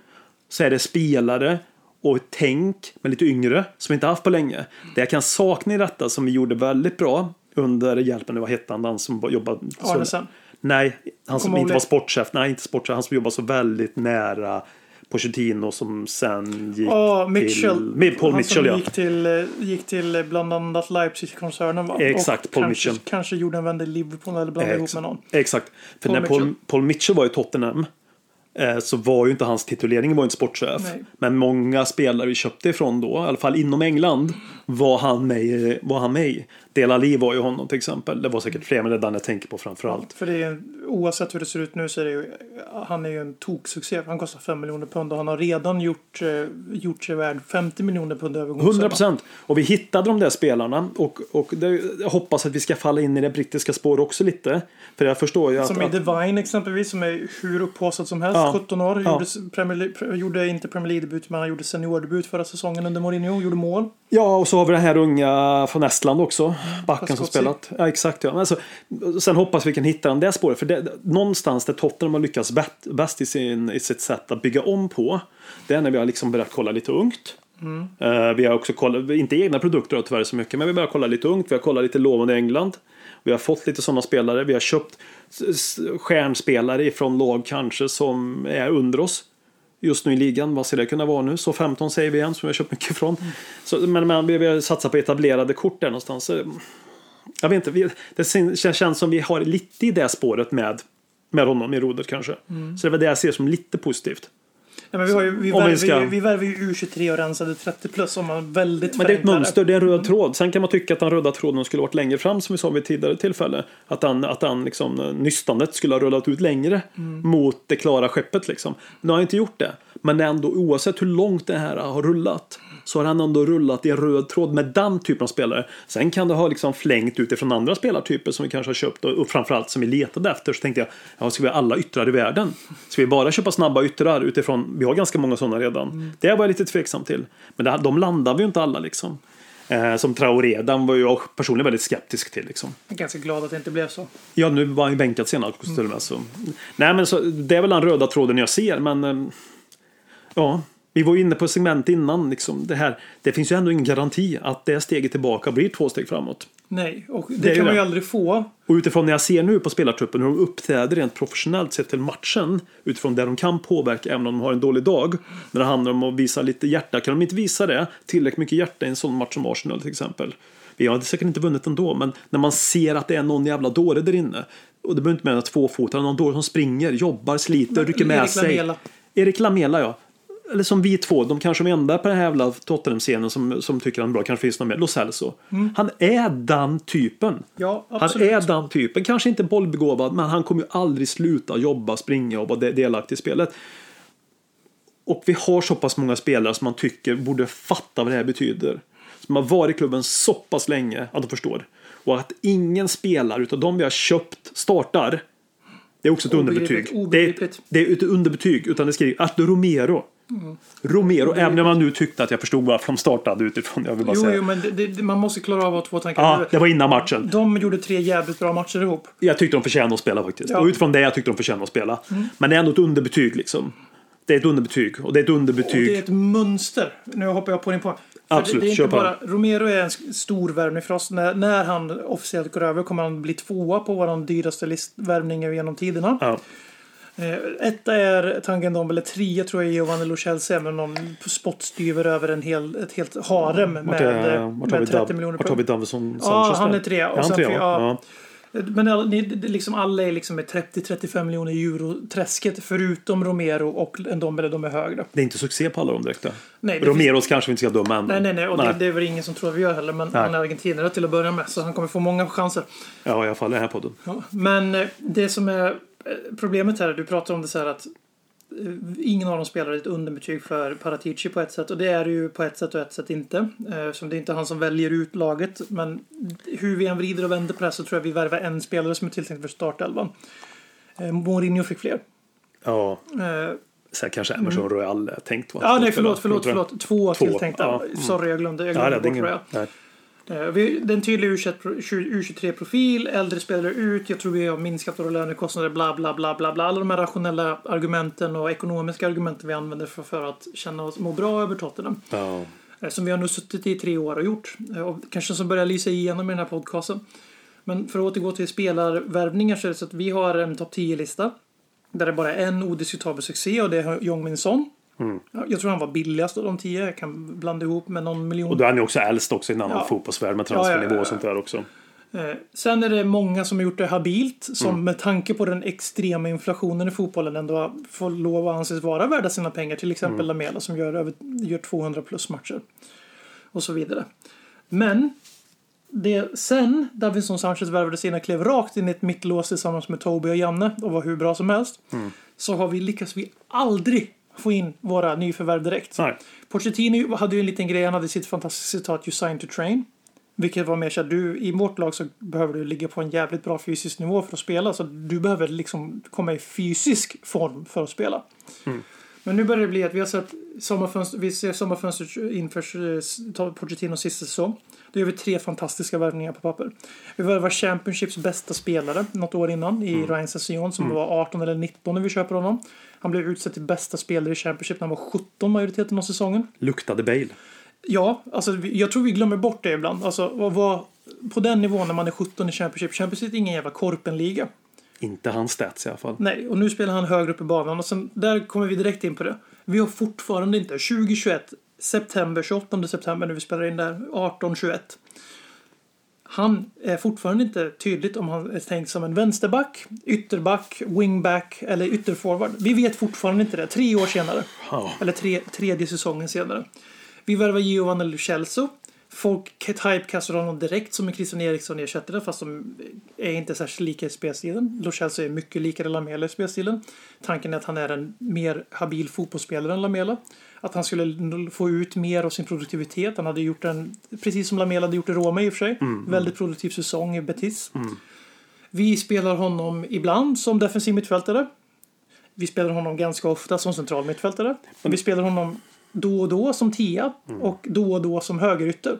Så är det spelare och tänk med lite yngre som vi inte haft på länge. Det jag kan sakna i detta som vi gjorde väldigt bra under hjälpen, var hette han, den som jobbade... Arnesen. Nej, han som inte var sportchef. Nej, inte sportchef. Han som jobbade så väldigt nära Pochettino som sen gick Ja, Mitchell. till... Med Paul Han Mitchell, som ja. gick till, gick till bland annat Leipzig-koncernen va? Exakt, Och Paul kanske, Mitchell. Kanske gjorde en vända i Liverpool eller blandade ihop med någon. Exakt. För Paul när Paul, Mitchell. Paul Mitchell var i Tottenham eh, så var ju inte hans titulering var inte sportchef. Nej. Men många spelare vi köpte ifrån då, i alla fall inom England, var han med, var han med i. Del Ali var ju honom till exempel. Det var säkert fler, men det är den jag tänker på framför allt. För det är, oavsett hur det ser ut nu så är det ju, han är ju en toksuccé. Han kostar 5 miljoner pund och han har redan gjort, eh, gjort sig värd 50 miljoner pund i 100 övergångssumma. procent. Och vi hittade de där spelarna och, och det, jag hoppas att vi ska falla in i det brittiska spår också lite. För jag förstår ju att... Som i Divine exempelvis som är hur upphaussad som helst. Ja. 17 år. Ja. Gjorde, Premier gjorde inte Premier League-debut men han gjorde seniordebut förra säsongen under Mourinho. Gjorde mål. Ja, och så har vi den här unga från Estland också. Backen som spelat. Ja, exakt. Ja. Men alltså, sen hoppas vi kan hitta den där spåret. För det, någonstans där Tottenham har lyckats bäst, bäst i, sin, i sitt sätt att bygga om på. Det är när vi har liksom börjat kolla lite ungt. Eh, vi har också kollat, inte egna produkter då, tyvärr så mycket, men vi börjar kolla lite ungt. Vi har kollat lite lovande i England. Vi har fått lite sådana spelare. Vi har köpt stjärnspelare ifrån lag kanske som är under oss just nu i ligan. Vad ska det kunna vara nu? Så 15 säger vi igen som vi har köpt mycket från. Så, men, men vi har satsat på etablerade kort där någonstans. Jag vet inte, det känns som vi har lite i det spåret med, med honom i rodret kanske. Så det väl det jag ser som lite positivt. Men vi, har ju, vi, värver, ska- vi värver ju U23 och rensade 30 plus om man väldigt Men det är ett mönster, det är en röd tråd. Sen kan man tycka att den röda tråden skulle varit längre fram som vi sa vid tidigare tillfälle. Att den, att den liksom, eh, nystandet skulle ha rullat ut längre mot det klara skeppet liksom. Nu har jag inte gjort det. Men ändå oavsett hur långt det här har rullat så har han ändå rullat i en röd tråd med den typen av spelare. Sen kan det ha liksom flängt utifrån andra spelartyper som vi kanske har köpt och, framförallt som vi letade efter. Så tänkte jag, ja, ska vi ha alla yttrar i världen? Ska vi bara köpa snabba yttrar utifrån, vi har ganska många sådana redan. Det var jag lite tveksam till. Men det, de landar vi ju inte alla liksom. Eh, som Traoré, den var jag personligen väldigt skeptisk till. Liksom. Jag är ganska glad att det inte blev så. Ja, nu var han ju bänkad senast till och med. Så. Nej, men så, det är väl den röda tråden jag ser, men eh, ja. Vi var inne på segment innan. Liksom, det, här, det finns ju ändå ingen garanti att det steget tillbaka blir två steg framåt. Nej, och det, Det kan man ju aldrig få. Och utifrån det jag ser nu på spelartruppen, hur de uppträder rent professionellt sett till matchen, utifrån det de kan påverka även om de har en dålig dag, när det handlar om att visa lite hjärta, kan de inte visa det, tillräckligt mycket hjärta i en sån match som Arsenal till exempel. Vi hade säkert inte vunnit ändå, men när man ser att det är någon jävla dåre där inne, och det behöver inte mena två fotar, någon dåre som springer, jobbar, sliter, rycker med Erik sig. Lamela. Erik Lamela, ja. Eller som vi två, de kanske är de enda på den här jävla Tottenham-scenen som, som tycker han är bra. Kanske finns någon mer. Lo Celso. Han är den typen. Ja, Han är den typen. Kanske inte bollbegåvad, men han kommer ju aldrig sluta jobba, springa och vara de- delaktig i spelet. Och vi har så pass många spelare som man tycker borde fatta vad det här betyder. Som har varit i klubben så pass länge att de förstår. Och att ingen spelare utav de vi har köpt startar. Det är också ett underbetyg. Det är, det är ett underbetyg. Utan det skriver att Romero. Romero, även om man nu tyckte att jag förstod varför de startade utifrån. Jag vill bara Jo, säga. jo, men det, det, man måste klara av att ha två tankar. Ja, det var innan matchen. De gjorde tre jävligt bra matcher ihop. Jag tyckte de förtjänade att spela faktiskt. Ja. Mm. Och utifrån det jag tyckte de förtjänade att spela. Men det är ändå ett underbetyg liksom. Det är ett underbetyg. Och det är ett Och underbetyg. det är ett mönster. Nu hoppar jag på din poäng. Absolut, det, det är inte bara, Romero är en stor värvning för oss. När, när han officiellt går över kommer han bli tvåa på vår dyraste list, värvning genom tiderna. Ja. Eh, etta är Tangendom, eller trea tror jag Giovanni Lo Celso med någon spottstyver över en hel, ett helt harem med, Vart, är, eh, med 30 Dav- miljoner vart har vi pund. Davison Ja, han är trea. Och Är han trea? ja. Men ni- liksom alla är liksom med 30-35 miljoner euro-träsket förutom Romero och Ndombele, de är högre. Det är inte succé på alla de direkt. Nej, Romeros kanske vi inte ska döma än. Nej, nej, nej. Och Det, det är väl ingen som tror att vi gör heller. Men Nej. han är argentinare till att börja med. Så han kommer få många chanser. Ja, i alla fall i den här podden. Ja. Men eh, det som är problemet här, du pratar om det så här att eh, ingen av dem spelar ett underbetyg för Paratici på ett sätt. Och det är det ju på ett sätt och ett sätt inte. Eh, Som det är inte han som väljer ut laget. Men hur vi än vrider och vänder på det här så tror jag vi värvar en spelare som är tilltänkt för startelvan. Eh, Mourinho fick fler. Ja, Eh, här kanske Emerson Royal är tänkt. va? Ja, nej, förlåt, förlåt, förlåt. Två, Två, tilltänkta. ja, mm. Sorry, jag glömde. Jag Ja, glömde det är bort ingen... jag. nej. Eh, vi- Den tydliga U23-profil, äldre spelare ut, jag tror vi har minskat våra lönekostnader, bla bla bla bla bla. Alla de här rationella argumenten och ekonomiska argumenten vi använder för, för att känna oss må bra över Tottenham. Eh, Som vi har nu suttit i tre år och gjort. Eh, Och kanske som börjar lysa igenom i den här podcasten. Men för att återgå till spelarvärvningar så är det så att vi har en topp 10-lista. Där det bara är en odiskutabel succé och det är Jong Min Son. Mm. Ja, Jag tror han var billigast av de tio. Jag kan blanda ihop med någon miljon. Och då är han ju också äldst också i en annan Ja. fotbollsvärld med transfernivå ja, och sånt där också. Eh, Sen är det många som har gjort det habilt som Mm. med tanke på den extrema inflationen i fotbollen ändå får lov att anses vara värda sina pengar. Till exempel Mm. Lamela som gör, över, gör 200 plus matcher. Och så vidare. Men det, sen Davinson Sanchez värvades in och klev rakt in i ett mittlås tillsammans med Toby och Janne och var hur bra som helst. Mm. Så har vi lyckats vi aldrig få in våra nyförvärv direkt. Nej. Pochettino hade ju en liten grej, han hade sitt fantastiska citat You sign to train. Vilket var mer så att du, i vårt lag så behöver du ligga på en jävligt bra fysisk nivå för att spela. Så du behöver liksom komma i fysisk form för att spela. Men nu börjar det bli att vi har sett sommarfönster, vi ser sommarfönstret inför eh, Pochettinos sista säsong. Då gör vi tre fantastiska värvningar på papper. Vi värvar Championships bästa spelare något år innan i Ryan Session som var 18 eller 19 när vi köper honom. Han blev utsedd till bästa spelare i Championship när han var 17 majoriteten av säsongen. Luktade Bale. Ja, alltså jag tror vi glömmer bort det ibland. Alltså att vara på den nivån när man är 17 i Championship. Championship är ingen jävla korpenliga. Inte hans stats i alla fall. Nej, och nu spelar han högre upp i banan och sen där kommer vi direkt in på det. Vi har fortfarande inte 2021 september 28 september när vi spelar in där 18-21. Han är fortfarande inte tydligt om han är tänkt som en vänsterback, ytterback, wingback eller ytterforward. Vi vet fortfarande inte det, tre år senare. Ja. Eller tre, tredje säsongen senare. Vi värvar Giovanni Lo Celso. Folk typecastar honom direkt som en Christian Eriksson ersättare fast de är inte särskilt lika i spelstilen. Lo Celso är mycket likare Lamela i spelstilen. Tanken är att han är en mer habil fotbollsspelare än Lamela. Att han skulle få ut mer av sin produktivitet. Han hade gjort en, precis som Lamela hade gjort i Roma i och för sig, väldigt produktiv säsong i Betis. Vi spelar honom ibland som defensiv mittfältare. Vi spelar honom ganska ofta som central mittfältare. Vi spelar honom då och då som tia och då och då som högerytter.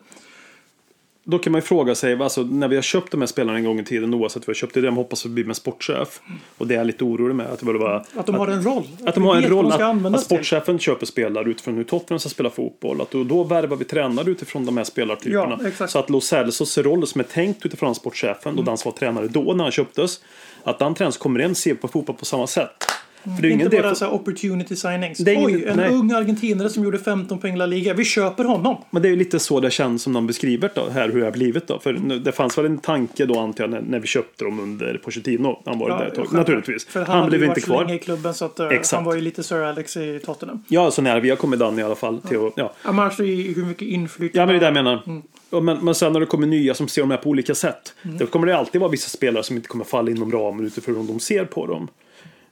Då kan man ju fråga sig, alltså, när vi har köpt de här spelarna en gång i tiden, oavsett vad vi köpte, det hoppas vi blir med sportchef. Och det är jag lite orolig med. Att, det vara, Att de har en roll. att de har en roll, de att, att sportchefen köper spelare utifrån hur Tottenham ska spela fotboll. Att då, då värvar vi tränare utifrån de här spelartyperna. Ja, så att Lo Celsos roll som är tänkt utifrån sportchefen, då den som var tränare då när han köptes, att den tränaren som kommer in ser på fotboll på samma sätt. För det är ingen Inte bara för- så här opportunity signings. Det är ingen- Oj, en nej. ung argentinare som gjorde 15 poäng La Liga. Vi köper honom. Men det är ju lite så det känns som de beskriver då, här hur det har blivit då. För nu, det fanns väl en tanke då antar jag när, när vi köpte dem under Pochettino. Han var ju där ett tag, naturligtvis. För han, han blev inte så länge kvar. i klubben så att, uh, Exakt. han var ju lite Sir Alex i Tottenham. Ja, så när vi har kommit dan i alla fall. Till att, ja. Ja, men alltså hur mycket inflytande... ja, men det är det jag menar. Mm. Och Men, men sen när det kommer nya som ser de här på olika sätt. Då kommer det alltid vara vissa spelare som inte kommer falla inom ramen utifrån hur de ser på dem.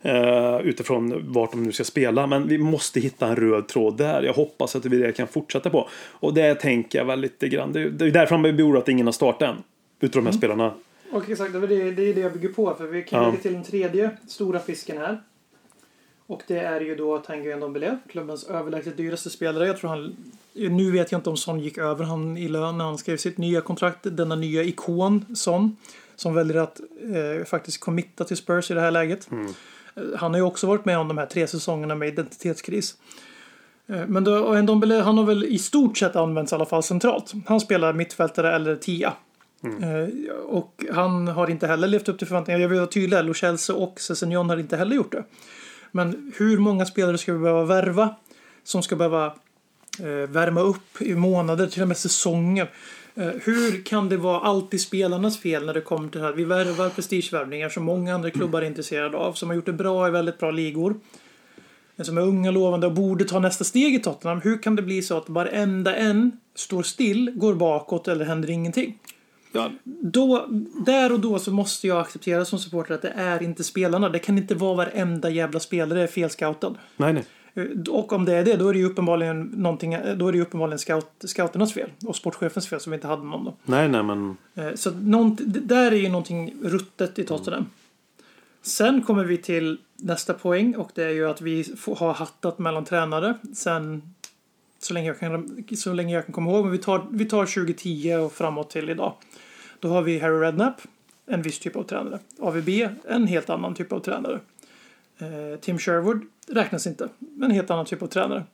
Uh, utifrån vart de nu ska spela. Men vi måste hitta en röd tråd där. Jag hoppas att vi det kan fortsätta på. Och det tänker jag väl lite grann. Det, det är därför man blir att ingen har startat än. Utav de här spelarna. Och exakt, det är det, det jag bygger på. För vi kan Ja. lägga till den tredje stora fisken här. Och det är ju då Tanguy Ndombele, klubbens överlägset dyraste spelare. Jag tror han... Nu vet jag inte om Son gick över han i lön när han skrev sitt nya kontrakt. Denna nya ikon, Son. Som väljer att eh, faktiskt committa till Spurs i det här läget. Mm. Han har ju också varit med om de här tre säsongerna med identitetskris. Eh, Men då, Ndombele, han har väl i stort sett använts i alla fall centralt. Han spelar mittfältare eller tia. Eh, Och han har inte heller levt upp till förväntningarna. Jag vill vara tydlig, Lo Celso och Sessignon har inte heller gjort det. Men hur många spelare ska vi behöva värva som ska behöva eh, värma upp i månader, till och med säsonger? Eh, Hur kan det vara alltid spelarnas fel när det kommer till det här? Vi värvar prestigevärvningar som många andra klubbar är intresserade av. Som har gjort det bra i väldigt bra ligor. Som är unga, lovande och borde ta nästa steg i Tottenham. Hur kan det bli så att varenda en står still, går bakåt eller händer ingenting? Ja, Då, där och då så måste jag acceptera som supporter att det är inte spelarna. Det kan inte vara varenda jävla spelare är felscoutad. nej, nej. Eh, Och om det är det, då är det ju uppenbarligen någonting, eh, då är det uppenbarligen scout, scouternas fel. Och sportchefens fel som vi inte hade någon då. Nej, nej, men... Eh, Så det där är ju någonting ruttet i Tottenham. Sen kommer vi till nästa poäng och det är ju att vi har hattat mellan tränare sen så länge jag kan, så länge jag kan komma ihåg. Men vi tar, vi tar 2010 och framåt till idag. Då har vi Harry Redknapp, en viss typ av tränare. AVB, en helt annan typ av tränare. Tim Sherwood räknas inte, men en helt annan typ av tränare.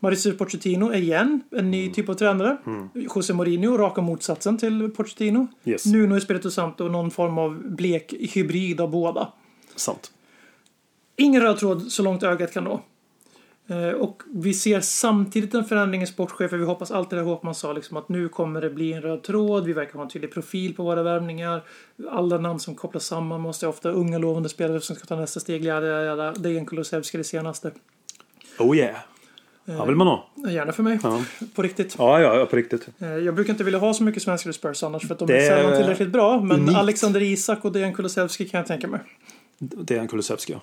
Mauricio Pochettino igen, en ny typ av tränare. José Mourinho, raka motsatsen till Pochettino. Yes. Nuno Espirito Santo, någon form av blek hybrid av båda. Sant. Ingen röd tråd så långt ögat kan nå. Eh, Och vi ser samtidigt en förändring i sportchefer. Vi hoppas alltid det Håkman sa, liksom att nu kommer det bli en röd tråd. Vi verkar ha en tydlig profil på våra värvningar. Alla namn som kopplas samman måste ofta unga lovande spelare som ska ta nästa steg. Jada, jada, en Kulusevski det senaste. Oh yeah. Ja, vill man ha. Gärna för mig. Ja. *laughs* På riktigt. Ja, ja, på riktigt. Eh, Jag brukar inte vilja ha så mycket svenskar i Spurs annars för att de Det är sällan tillräckligt bra. Men unikt. Alexander Isak och Dejan Kulusevski kan jag tänka mig. En Kulusevski. ja.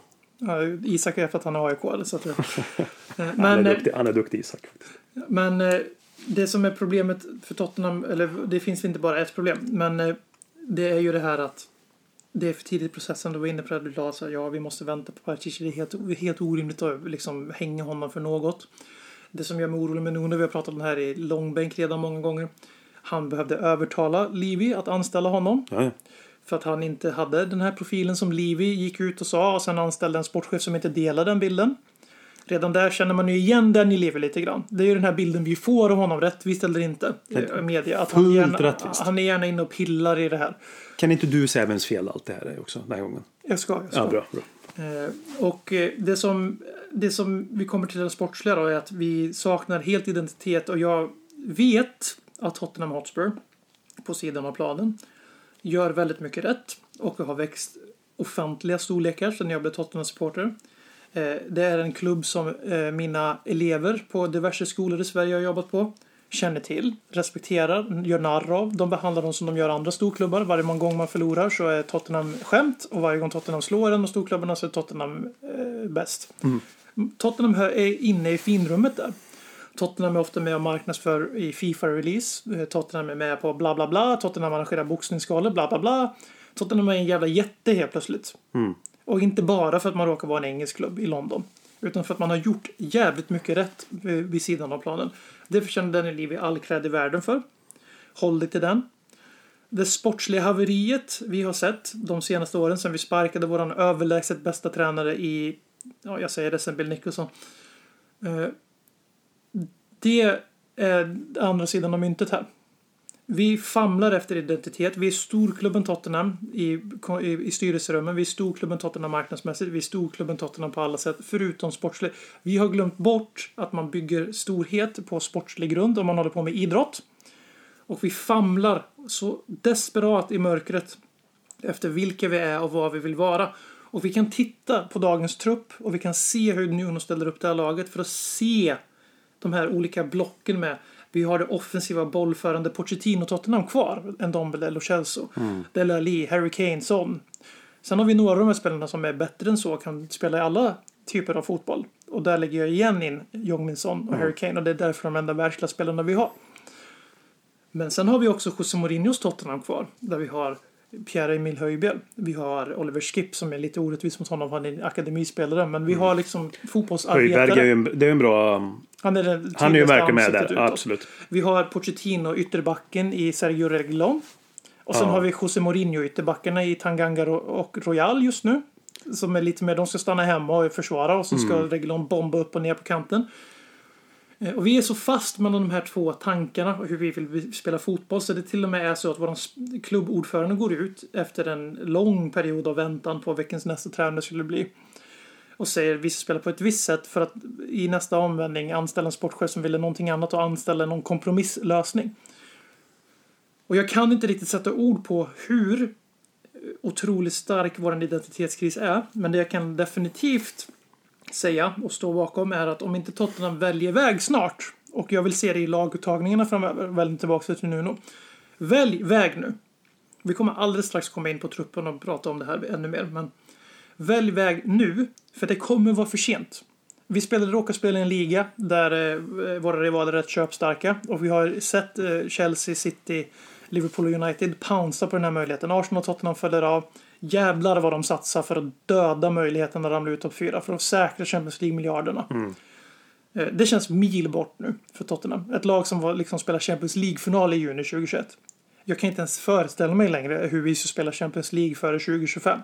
Isak är för att han är AIK. Så att, jag- *laughs* Eh, Han men, är eh, duktig, han är duktig Isak. men eh, det som är problemet för Tottenham, eller det finns inte bara ett problem, men eh, det är ju det här att det är för tidigt i processen. Du var inne på det, du sa så här, ja vi måste vänta på Paratici. Det är helt, helt orimligt att liksom hänga honom för något. Det som gör mig orolig med Nuno, vi har pratat om det här i långbänk redan många gånger. Han behövde övertala Livi att anställa honom. Ja. För att han inte hade den här profilen som Livi gick ut och sa och sen anställde en sportchef som inte delade den bilden. Redan där känner man ju igen den i Livi lite grann. Det är ju den här bilden vi får av honom, rättvist eller inte, i media. Att han, gärna, rättvist. han är gärna inne och pillar i det här. Kan inte du säga vems fel allt det här är också den här gången? Jag ska, jag ska. Ja, bra. bra. Eh, och eh, det som, det som vi kommer till det sportsliga då är att vi saknar helt identitet och jag vet att Tottenham Hotspur på sidan av planen gör väldigt mycket rätt och har växt ofantliga storlekar sedan jag blev Tottenham-supporter. Eh, Det är en klubb som eh, mina elever på diverse skolor i Sverige har jobbat på känner till, respekterar, gör narr av. De behandlar dem som de gör andra storklubbar. Varje gång man förlorar så är Tottenham skämt och varje gång Tottenham slår en av storklubbarna så är Tottenham eh, bäst. Tottenham hör- är inne i finrummet där. Tottenham är ofta med och marknadsför i Fifa-release. Eh, Tottenham är med på bla bla bla. Tottenham arrangerar boxningsgalor, bla bla bla. Tottenham är en jävla jätte helt plötsligt. Och inte bara för att man råkar vara en engelsk klubb i London. Utan för att man har gjort jävligt mycket rätt vid vid sidan av planen. Det förtjänar Daniel Levy all cred i världen för. Håll dig till den. Det sportsliga haveriet vi har sett de senaste åren sedan vi sparkade våran överlägset bästa tränare i, ja jag säger det sen Bill Nicholson. Det är andra sidan av myntet här. Vi famlar efter identitet. Vi är storklubben Tottenham i, i, i styrelserummen. Vi är storklubben Tottenham marknadsmässigt. Vi är storklubben Tottenham på alla sätt, förutom sportsligt. Vi har glömt bort att man bygger storhet på sportslig grund om man håller på med idrott. Och vi famlar så desperat i mörkret efter vilka vi är och vad vi vill vara. Och vi kan titta på dagens trupp och vi kan se hur Nuno ställer upp det här laget för att se de här olika blocken med. Vi har det offensiva bollförande Pochettino Tottenham kvar. En Dombele, Lo Celso, Dele Alli, Harry Kane, Son. Sen har vi några av de här spelarna som är bättre än så kan spela i alla typer av fotboll. Och där lägger jag igen in Jong Son och Harry Kane och det är därför de enda världsklassspelarna vi har. Men sen har vi också José Mourinhos Tottenham kvar. Där vi har Pierre-Emil Höjbjerg. Vi har Oliver Skip som är lite orättvis mot honom. Han är en akademispelare. Men vi har liksom Höjberg är fotbollsarbetare. ju en, det är en bra... Han är, den Han är ju verkligen med där. utåt. Absolut. Vi har Pochettino ytterbacken i Sergio Reguilon. Och sen Ja. har vi José Mourinho ytterbackarna i Tanganga och Royal just nu. Som är lite mer, de ska stanna hemma och försvara och så ska Mm. Reguilon bomba upp och ner på kanten. Eh, och vi är så fast mellan de här två tankarna och hur vi vill spela fotboll så det till och med är så att vår klubbordförande går ut efter en lång period av väntan på veckans nästa tränare skulle bli. Och säger vi ska spela på ett visst sätt för att i nästa omvändning anställa en sportchef som ville någonting annat och anställa någon kompromisslösning. Och jag kan inte riktigt sätta ord på hur eh, otroligt stark vår identitetskris är. Men det jag kan definitivt säga och stå bakom är att om inte Tottenham väljer väg snart och jag vill se det i laguttagningarna framöver, välj tillbaka till Nuno. Välj väg nu. Vi kommer alldeles strax komma in på truppen och prata om det här ännu mer, men välj väg nu, för det kommer vara för sent. Vi spelade, råkar spela i en liga där eh, våra rivaler är rätt köpstarka och vi har sett eh, Chelsea, City, Liverpool och United pounsa på den här möjligheten. Arsenal och Tottenham följer av. Jävlar vad de satsar för att döda möjligheten att ramla ut topp fyra för att säkra Champions League-miljarderna. Eh, Det känns mil bort nu för Tottenham. Ett lag som var, liksom spelar Champions League-final i juni 2021. Jag kan inte ens föreställa mig längre hur vi ska spela Champions League före 2025.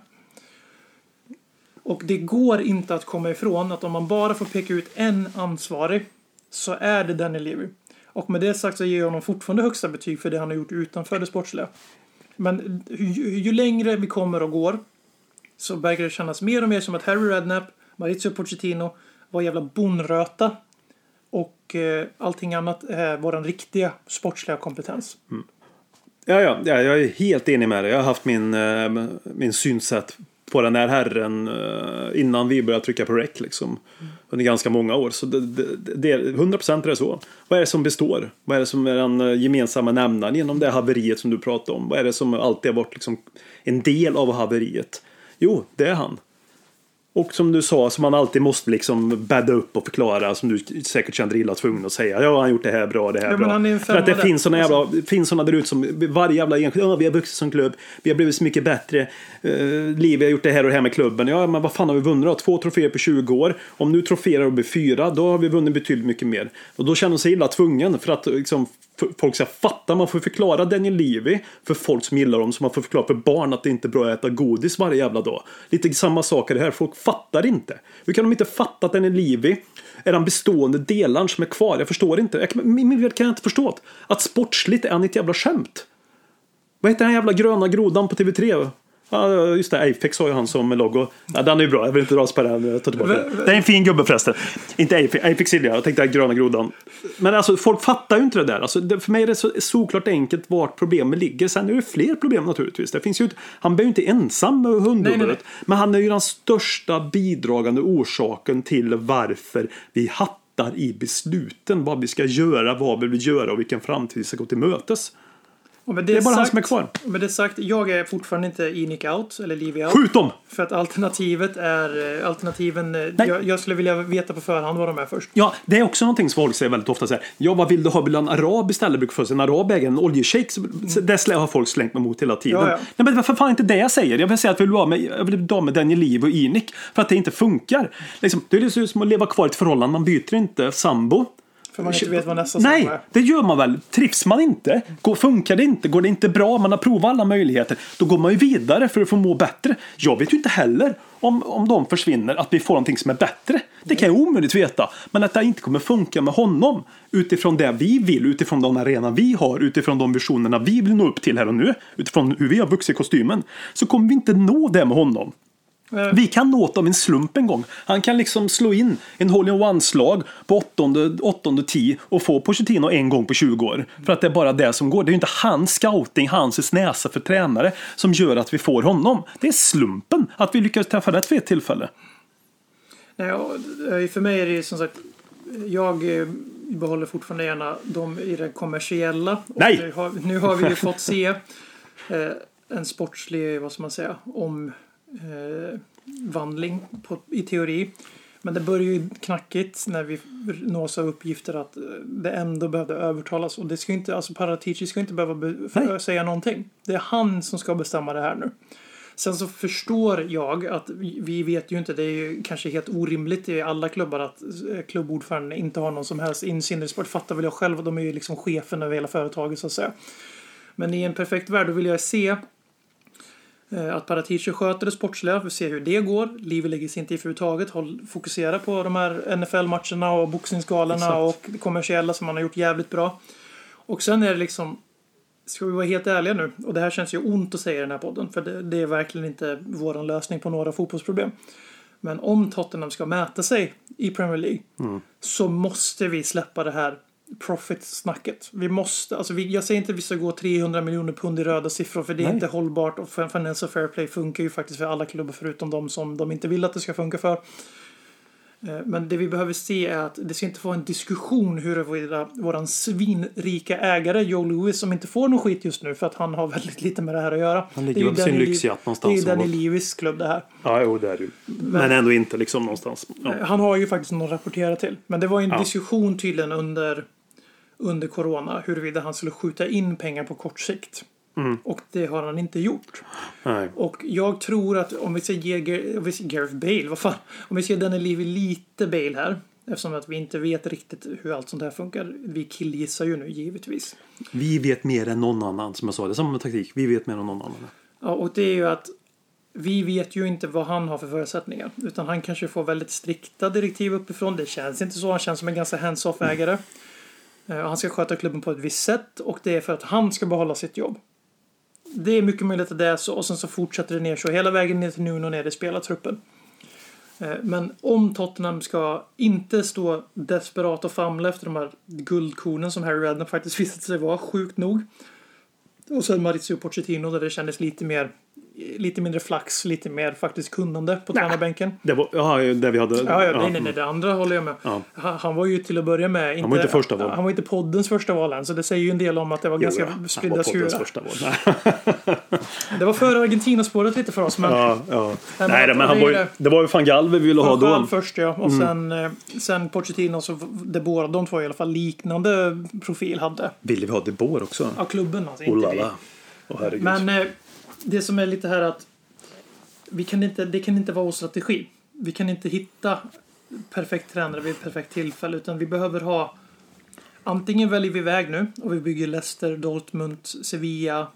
Och det går inte att komma ifrån att om man bara får peka ut en ansvarig så är det Daniel Levy. Och med det sagt så ger jag honom fortfarande högsta betyg för det han har gjort utanför det sportsliga. Men ju, ju längre vi kommer och går så verkar det kännas mer och mer som att Harry Redknapp, Maurizio Pochettino var jävla bonröta och eh, allting annat är vår riktiga sportsliga kompetens. Mm. Ja, ja, ja, jag är helt enig med dig. Jag har haft min, eh, min synsätt på den här herren eh, innan vi började trycka på rec liksom. Under ganska många år. Så det, det, det, 100% är det så. Vad är det som består? Vad är det som är den eh, gemensamma nämnaren genom det haveriet som du pratade om? Vad är det som alltid har varit liksom en del av haveriet? Jo, det är han. Och som du sa, som man alltid måste liksom bädda upp och förklara, som du säkert känner illa tvungen att säga. Ja, han har gjort det här bra, det här Ja, bra. För att det finns såna jävla, det finns såna där ute som varje jävla enskild, ja, vi har vuxit som klubb, vi har blivit så mycket bättre, uh, Liv, vi har gjort det här och det här med klubben. Ja, men vad fan har vi vunnit då? Två troféer på 20 år. Om nu troféer och blir fyra, då har vi vunnit betydligt mycket mer. Och då känner de sig illa tvungen för att liksom, folk ska fatta. Man får förklara Daniel Levy för folk som gillar dem. så man får förklara för barn att det inte är bra att äta godis varje jävla dag. Lite samma sak är det här. Folk fattar inte. Hur kan de inte fatta att Daniel Levy är den bestående delen som är kvar? Jag förstår inte. Jag kan, min värld kan jag inte förstå. Att sportsligt är han ett jävla skämt. Vad heter den jävla gröna grodan på TV3? Ja, just det. Apex har ju han som logo. Ja, den är ju bra. Jag vill inte dras på den. Jag tar tillbaka den. Det är en fin gubbe förresten. Inte Apex, Apex gillar jag. Jag tänkte gröna grodan. Men alltså, folk fattar ju inte det där. Alltså, det, för mig är det så såklart enkelt vart problemet ligger. Sen är det fler problem naturligtvis. Det finns ju, ett- han blir ju inte ensam med hundhuvudet. Men han är ju den största bidragande orsaken till varför vi hattar i besluten. Vad vi ska göra, vad vi vill göra och vilken framtid vi ska gå till mötes. Med Det är bara han sagt, som är kvar. Med det sagt, jag är fortfarande inte i Nick Out eller Livy Out. Skjut dem! För att alternativet är... eh, Alternativen... eh. Jag, jag skulle vilja veta på förhand vad de är först. Ja, det är också någonting som folk säger väldigt ofta. Så här, ja, vad vill du ha? Vill du ha en arab istället? Brukar få sig en arab äger en oljeshejk. Det har folk slängt mig mot hela tiden. Ja, ja. Nej, men för fan inte det jag säger. Jag vill säga att jag vill vara med, jag vill vara med Daniel Liv och Inik. För att det inte funkar. Liksom, det är liksom som att leva kvar i ett förhållande. Man byter inte sambo. För man inte vet vad nästa Nej, är. det gör man väl. Trivs man inte, går, funkar det inte, går det inte bra, man har provat alla möjligheter, då går man ju vidare för att få må bättre. Jag vet ju inte heller om, om de försvinner att vi får någonting som är bättre. Det kan jag omöjligt veta. Men att det inte kommer funka med honom utifrån det vi vill, utifrån den arena vi har, utifrån de visionerna vi vill nå upp till här och nu, utifrån hur vi har vuxit kostymen, så kommer vi inte nå det med honom. Vi kan nå dem en slump en gång. Han kan liksom slå in en hole-in-one-slag på åttonde, åttonde tee och få Pochettino en gång på 20 år. För att det är bara det som går. Det är ju inte hans scouting, hans näsa för tränare som gör att vi får honom. Det är slumpen att vi lyckas träffa rätt vid ett tillfälle. Nej, eh, för mig är det som sagt... Jag eh, behåller fortfarande gärna dem i det kommersiella. Nej! Nu har, nu har vi ju fått *laughs* se eh, en sportslig, vad ska man säga, om eh, vandling på, i teori. Men det börjar ju knackigt när vi nås av uppgifter att eh, det ändå behövde övertalas. Och det ska inte, alltså Paratici ska inte behöva säga någonting. Det är han som ska bestämma det här nu. Sen så förstår jag att vi, vet ju inte, det är ju kanske helt orimligt i alla klubbar att eh, klubbordföranden inte har någon som helst insyn i sport. Fattar väl jag själv, de är ju liksom chefen över hela företaget så att säga. Men i en perfekt värld då vill jag se att Paratici sköter det sportsliga, vi ser hur det går. Livet lägger sig inte i överhuvudtaget. Håll, fokusera på de här NFL-matcherna och boxningsgalorna och det kommersiella som han har gjort jävligt bra. Och sen är det liksom, ska vi vara helt ärliga nu, och det här känns ju ont att säga i den här podden, för det, det är verkligen inte vår lösning på några fotbollsproblem. Men om Tottenham ska mäta sig i Premier League så måste vi släppa det här profit-snacket. Vi måste, alltså vi, jag säger inte att vi ska gå 300 miljoner pund i röda siffror för det är Nej. inte hållbart och Financial Fair Play funkar ju faktiskt för alla klubbar förutom de som de inte vill att det ska funka för. Eh, Men det vi behöver se är att det ska inte vara en diskussion huruvida våran svinrika ägare Joe Louis som inte får någon skit just nu för att han har väldigt lite med det här att göra. Han ligger Det är ju väl på sin lyxjatt någonstans Det är ju Danny Levis klubb det här. Ja, jo, det är det ju. Men ändå inte liksom någonstans. Ja. Eh, Han har ju faktiskt någon att rapportera till. Men det var ju en Ja. diskussion tydligen under, under corona huruvida han skulle skjuta in pengar på kort sikt. Mm. Och det har han inte gjort. Nej. Och jag tror att om vi ska ge Gar- om vi ska- Gareth Bale, vad fan, om vi ge Danny Levy lite Bale här. Eftersom att vi inte vet riktigt hur allt sånt här funkar. Vi killgissar ju nu givetvis. Vi vet mer än någon annan, som jag sa. Det är samma taktik. Vi vet mer än någon annan. Ja, och det är ju att vi vet ju inte vad han har för förutsättningar. Utan han kanske får väldigt strikta direktiv uppifrån. Det känns inte så. Han känns som en ganska hands-off ägare. Och Eh, han ska sköta klubben på ett visst sätt och det är för att han ska behålla sitt jobb. Det är mycket möjligt att det är så och sen så fortsätter det ner så hela vägen ner till Nuno ner i spelartruppen. Eh, men om Tottenham ska inte stå desperat och famla efter de här guldkornen som Harry Redknapp faktiskt *laughs* visat sig vara, sjukt nog. Och sen Maurizio Pochettino där det kändes lite mer lite mindre flax, lite mer faktiskt kunnande på tränarbänken. Det var ja, det vi hade. Ja, ja, nej, nej, nej, det andra håller jag med. Ja. Han, han var ju till att börja med inte, var inte första val. Han var inte poddens första val än, så det säger ju en del om att det var Jo, ganska ja. Han var spridda skurar. första val. *laughs* Det var före Argentina-spåret lite för oss, men Ja, ja. Nej, det men han var ju, det. var ju van Gaal vi ville ha då. först ja, och sen, eh, sen Pochettino, så det båda de två i alla fall liknande profil hade. Ville vi ha De Boer också? Av klubben alltså, Oh inte vi. herregud. Men eh, det som är lite här att vi kan inte, det kan inte vara vår strategi. Vi kan inte hitta perfekt tränare vid perfekt tillfälle utan vi behöver ha antingen väljer vi väg nu och vi bygger Leicester, Dortmund, Sevilla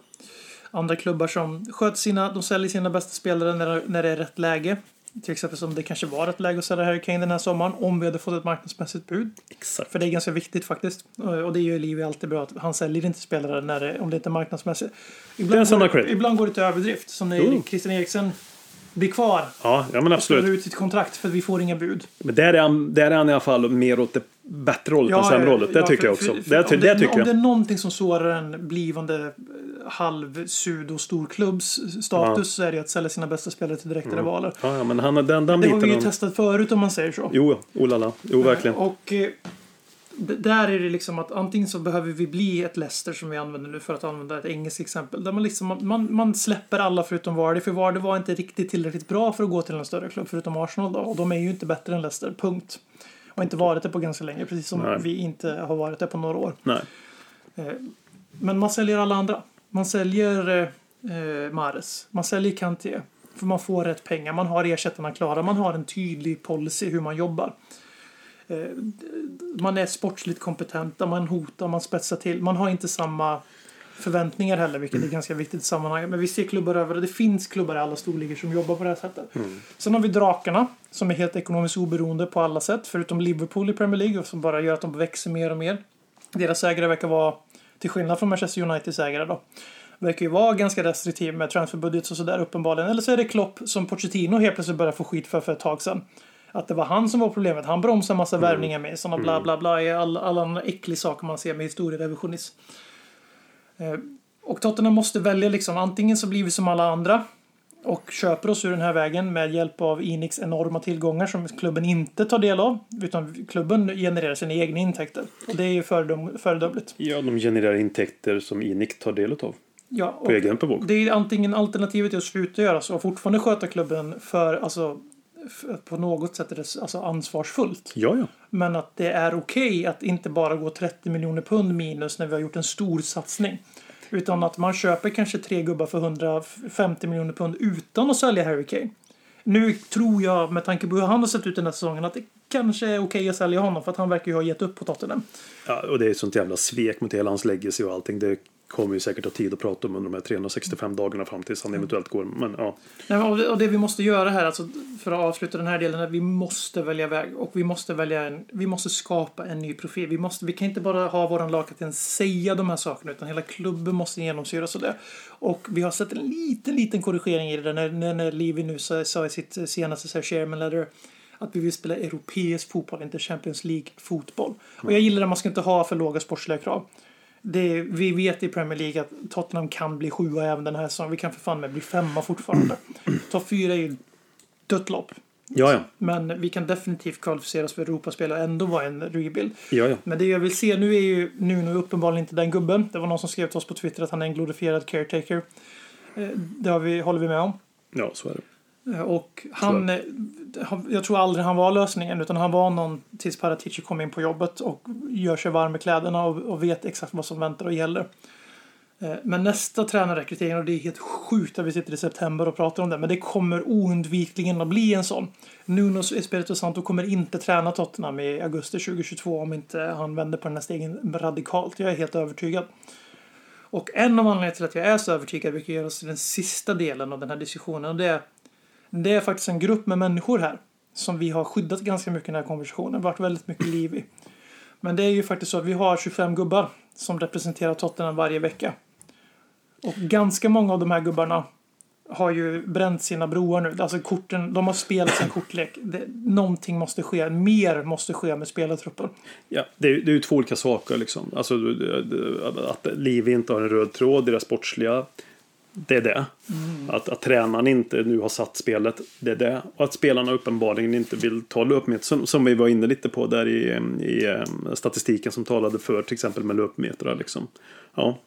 andra klubbar som sköter sina, de säljer sina bästa spelare när, när det är rätt läge. Till exempel som det kanske var rätt läge att sälja Harry Kane den här sommaren om vi hade fått ett marknadsmässigt bud. Exakt. För det är ganska viktigt faktiskt. Och det gör Livi alltid bra att han säljer inte spelare när det, om det inte är marknadsmässigt. Det är Ibland, går, cred. ibland går det till överdrift. Som när Jo. Christian Eriksen blir kvar Ja, ja men och absolut. ut sitt kontrakt för att vi får inga bud. Men där är, han, där är han i alla fall mer åt det bättre hållet än sämre hållet. Det ja, tycker för- jag också. för- för det, om det det, tycker Om det jag. är någonting som sårar en blivande eh, halv sudo storklubbs status så är det att sälja sina bästa spelare till direkta rivaler. Ja, ja, men han den, den Det har vi ju testat förut om man säger så. Jo, oh la la. Jo, verkligen. Och eh, där är det liksom att antingen så behöver vi bli ett Leicester som vi använder nu för att använda ett engelskt exempel. Där man, liksom, man, man släpper alla förutom Vardy. För Vardy var inte riktigt tillräckligt bra för att gå till en större klubb förutom Arsenal då. Och de är ju inte bättre än Leicester, punkt. Och inte varit det på ganska länge, precis som Nej. vi inte har varit det på några år. Nej. Eh, Men man säljer alla andra. Man säljer eh, Mares. Man säljer Kanté. För man får rätt pengar. Man har ersättarna klara. Man har en tydlig policy hur man jobbar. Eh, man är sportsligt kompetenta. Man hotar. Man spetsar till. Man har inte samma förväntningar heller, vilket är ganska viktigt i sammanhanget. Men vi ser klubbar över och det finns klubbar i alla storligor som jobbar på det här sättet. Sen har vi Drakarna som är helt ekonomiskt oberoende på alla sätt, förutom Liverpool i Premier League som bara gör att de växer mer och mer. Deras ägare verkar vara, till skillnad från Manchester Uniteds ägare då, verkar ju vara ganska restriktiv med transferbudgets och sådär uppenbarligen. Eller så är det Klopp som Pochettino helt plötsligt började få skit för för ett tag sedan. Att det var han som var problemet. Han bromsade en massa värvningar med sådana bla bla bla. i Alla, alla andra äckliga saker man ser med historierevisionism. Eh, Och Tottenham måste välja liksom antingen så blir vi som alla andra och köper oss ur den här vägen med hjälp av Enix enorma tillgångar som klubben inte tar del av. Utan klubben genererar sina egna intäkter. Och det är ju föredöm- föredömligt. Ja, de genererar intäkter som Inic tar del av. Ja, På egen bevåg. det är antingen alternativet är att sluta göra så och fortfarande sköta klubben för, alltså, f- på något sätt är det alltså ansvarsfullt. Ja, ja. Men att det är okej att inte bara gå 30 miljoner pund minus när vi har gjort en stor satsning. Utan att man köper kanske tre gubbar för 150 miljoner pund utan att sälja Harry Kane. Nu tror jag, med tanke på hur han har sett ut den här säsongen, att det kanske är okej att sälja honom för att han verkar ju ha gett upp på Tottenham. ja. Och det är ett sånt jävla svek mot hela hans legacy och allting. Det kommer ju säkert ha tid att prata om under de här 365 dagarna fram tills han eventuellt går. Men ja. Nej, och, det, och det vi måste göra här, alltså, för att avsluta den här delen, är att vi måste välja väg. Och vi måste välja en, vi måste skapa en ny profil. Vi, måste, vi kan inte bara ha våran lagkapten säga de här sakerna, utan hela klubben måste genomsyras av det. Och vi har sett en liten, liten korrigering i det där när, när, när Livi nu sa, sa i sitt senaste så här, chairman letter att vi vill spela europeisk fotboll, inte Champions League-fotboll. Och jag gillar att man ska inte ha för låga sportsliga krav. Det, vi vet i Premier League att Tottenham kan bli sjua även den här säsongen. Vi kan för fan med bli femma fortfarande. *clears throat* Topp fyra är ju dött lopp. Ja, ja. Men vi kan definitivt kvalificera oss för Europaspel och ändå vara en rebuild. ja, ja. Men det jag vill se nu är ju Nuno uppenbarligen inte den gubben. Det var någon som skrev till oss på Twitter att han är en glorifierad caretaker. Eh, Det har vi, håller vi med om. ja så är det. Eh, Och han, eh, han- jag tror aldrig han var lösningen utan han var någon tills Paratici kom in på jobbet och gör sig varm i kläderna och, och vet exakt vad som väntar och gäller. Eh, Men nästa tränarrekrytering, och det är helt sjukt att vi sitter i september och pratar om det, men det kommer oundvikligen att bli en sån. Nuno Espirito Santo kommer inte träna Tottenham i augusti 2022 om inte han vänder på den här stegen radikalt. Jag är helt övertygad. Och en av anledningarna till att jag är så övertygad, vilket gör oss till den sista delen av den här diskussionen, och det är det är faktiskt en grupp med människor här som vi har skyddat ganska mycket i den här konversationen. varit väldigt mycket liv i. Men det är ju faktiskt så att vi har 25 gubbar som representerar Tottenham varje vecka. Och ganska många av de här gubbarna har ju bränt sina broar nu. Alltså korten, de har spelat sin kortlek. Det, någonting måste ske. Mer måste ske med spelartruppen. Ja, det, är, det är ju två olika saker. Liksom. Alltså, att Liv inte har en röd tråd i det sportsliga. Det är det. Att, att tränaren inte nu har satt spelet. Det är det. Och att spelarna uppenbarligen inte vill ta löpmeter. Som, som vi var inne lite på där i, i eh, statistiken som talade för till exempel med löpmetrar. Liksom. Ja.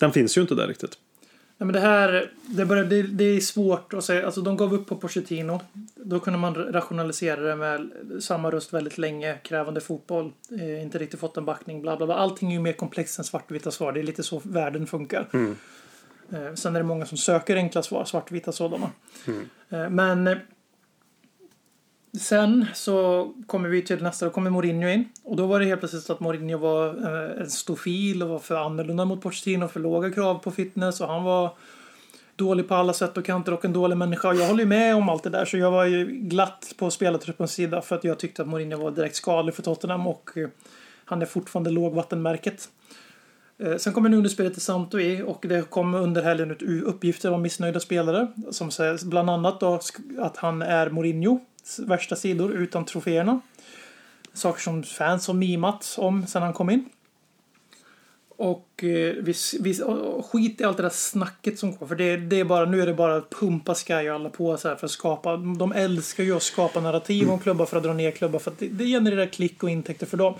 Den finns ju inte där riktigt. Nej, men det här, det, börjar, det, det är svårt att säga. Alltså de gav upp på Pochettino. Då kunde man rationalisera det med samma röst väldigt länge. Krävande fotboll. Eh, inte riktigt fått en backning. Bla, bla, bla. Allting är ju mer komplext än svartvita svar. Det är lite så världen funkar. Eh, sen är det många som söker enkla svar, svartvita sådana. Eh, men sen så kommer vi till nästa, då kommer Mourinho in. Och då var det helt plötsligt så att Mourinho var eh, en stofil och var för annorlunda mot Pochettino, för låga krav på fitness och han var dålig på alla sätt och kanter och en dålig människa. Och Jag håller ju med om allt det där så jag var ju glatt på spelartruppens sida för att jag tyckte att Mourinho var direkt skadlig för Tottenham och eh, han är fortfarande lågvattenmärket. Eh, sen kommer Nuno spelet till Santo i och det kom under helgen ut uppgifter om missnöjda spelare som säger bland annat då att han är Mourinho värsta sidor utan troféerna. Saker som fans har mimat om sen han kom in. Och eh, vi, vi, skit i allt det där snacket som går. För det, det är bara, nu är det bara att pumpa Sky och alla på så här för att skapa. De älskar ju att skapa narrativ om klubbar för att dra ner klubbar. För att det, det genererar klick och intäkter för dem.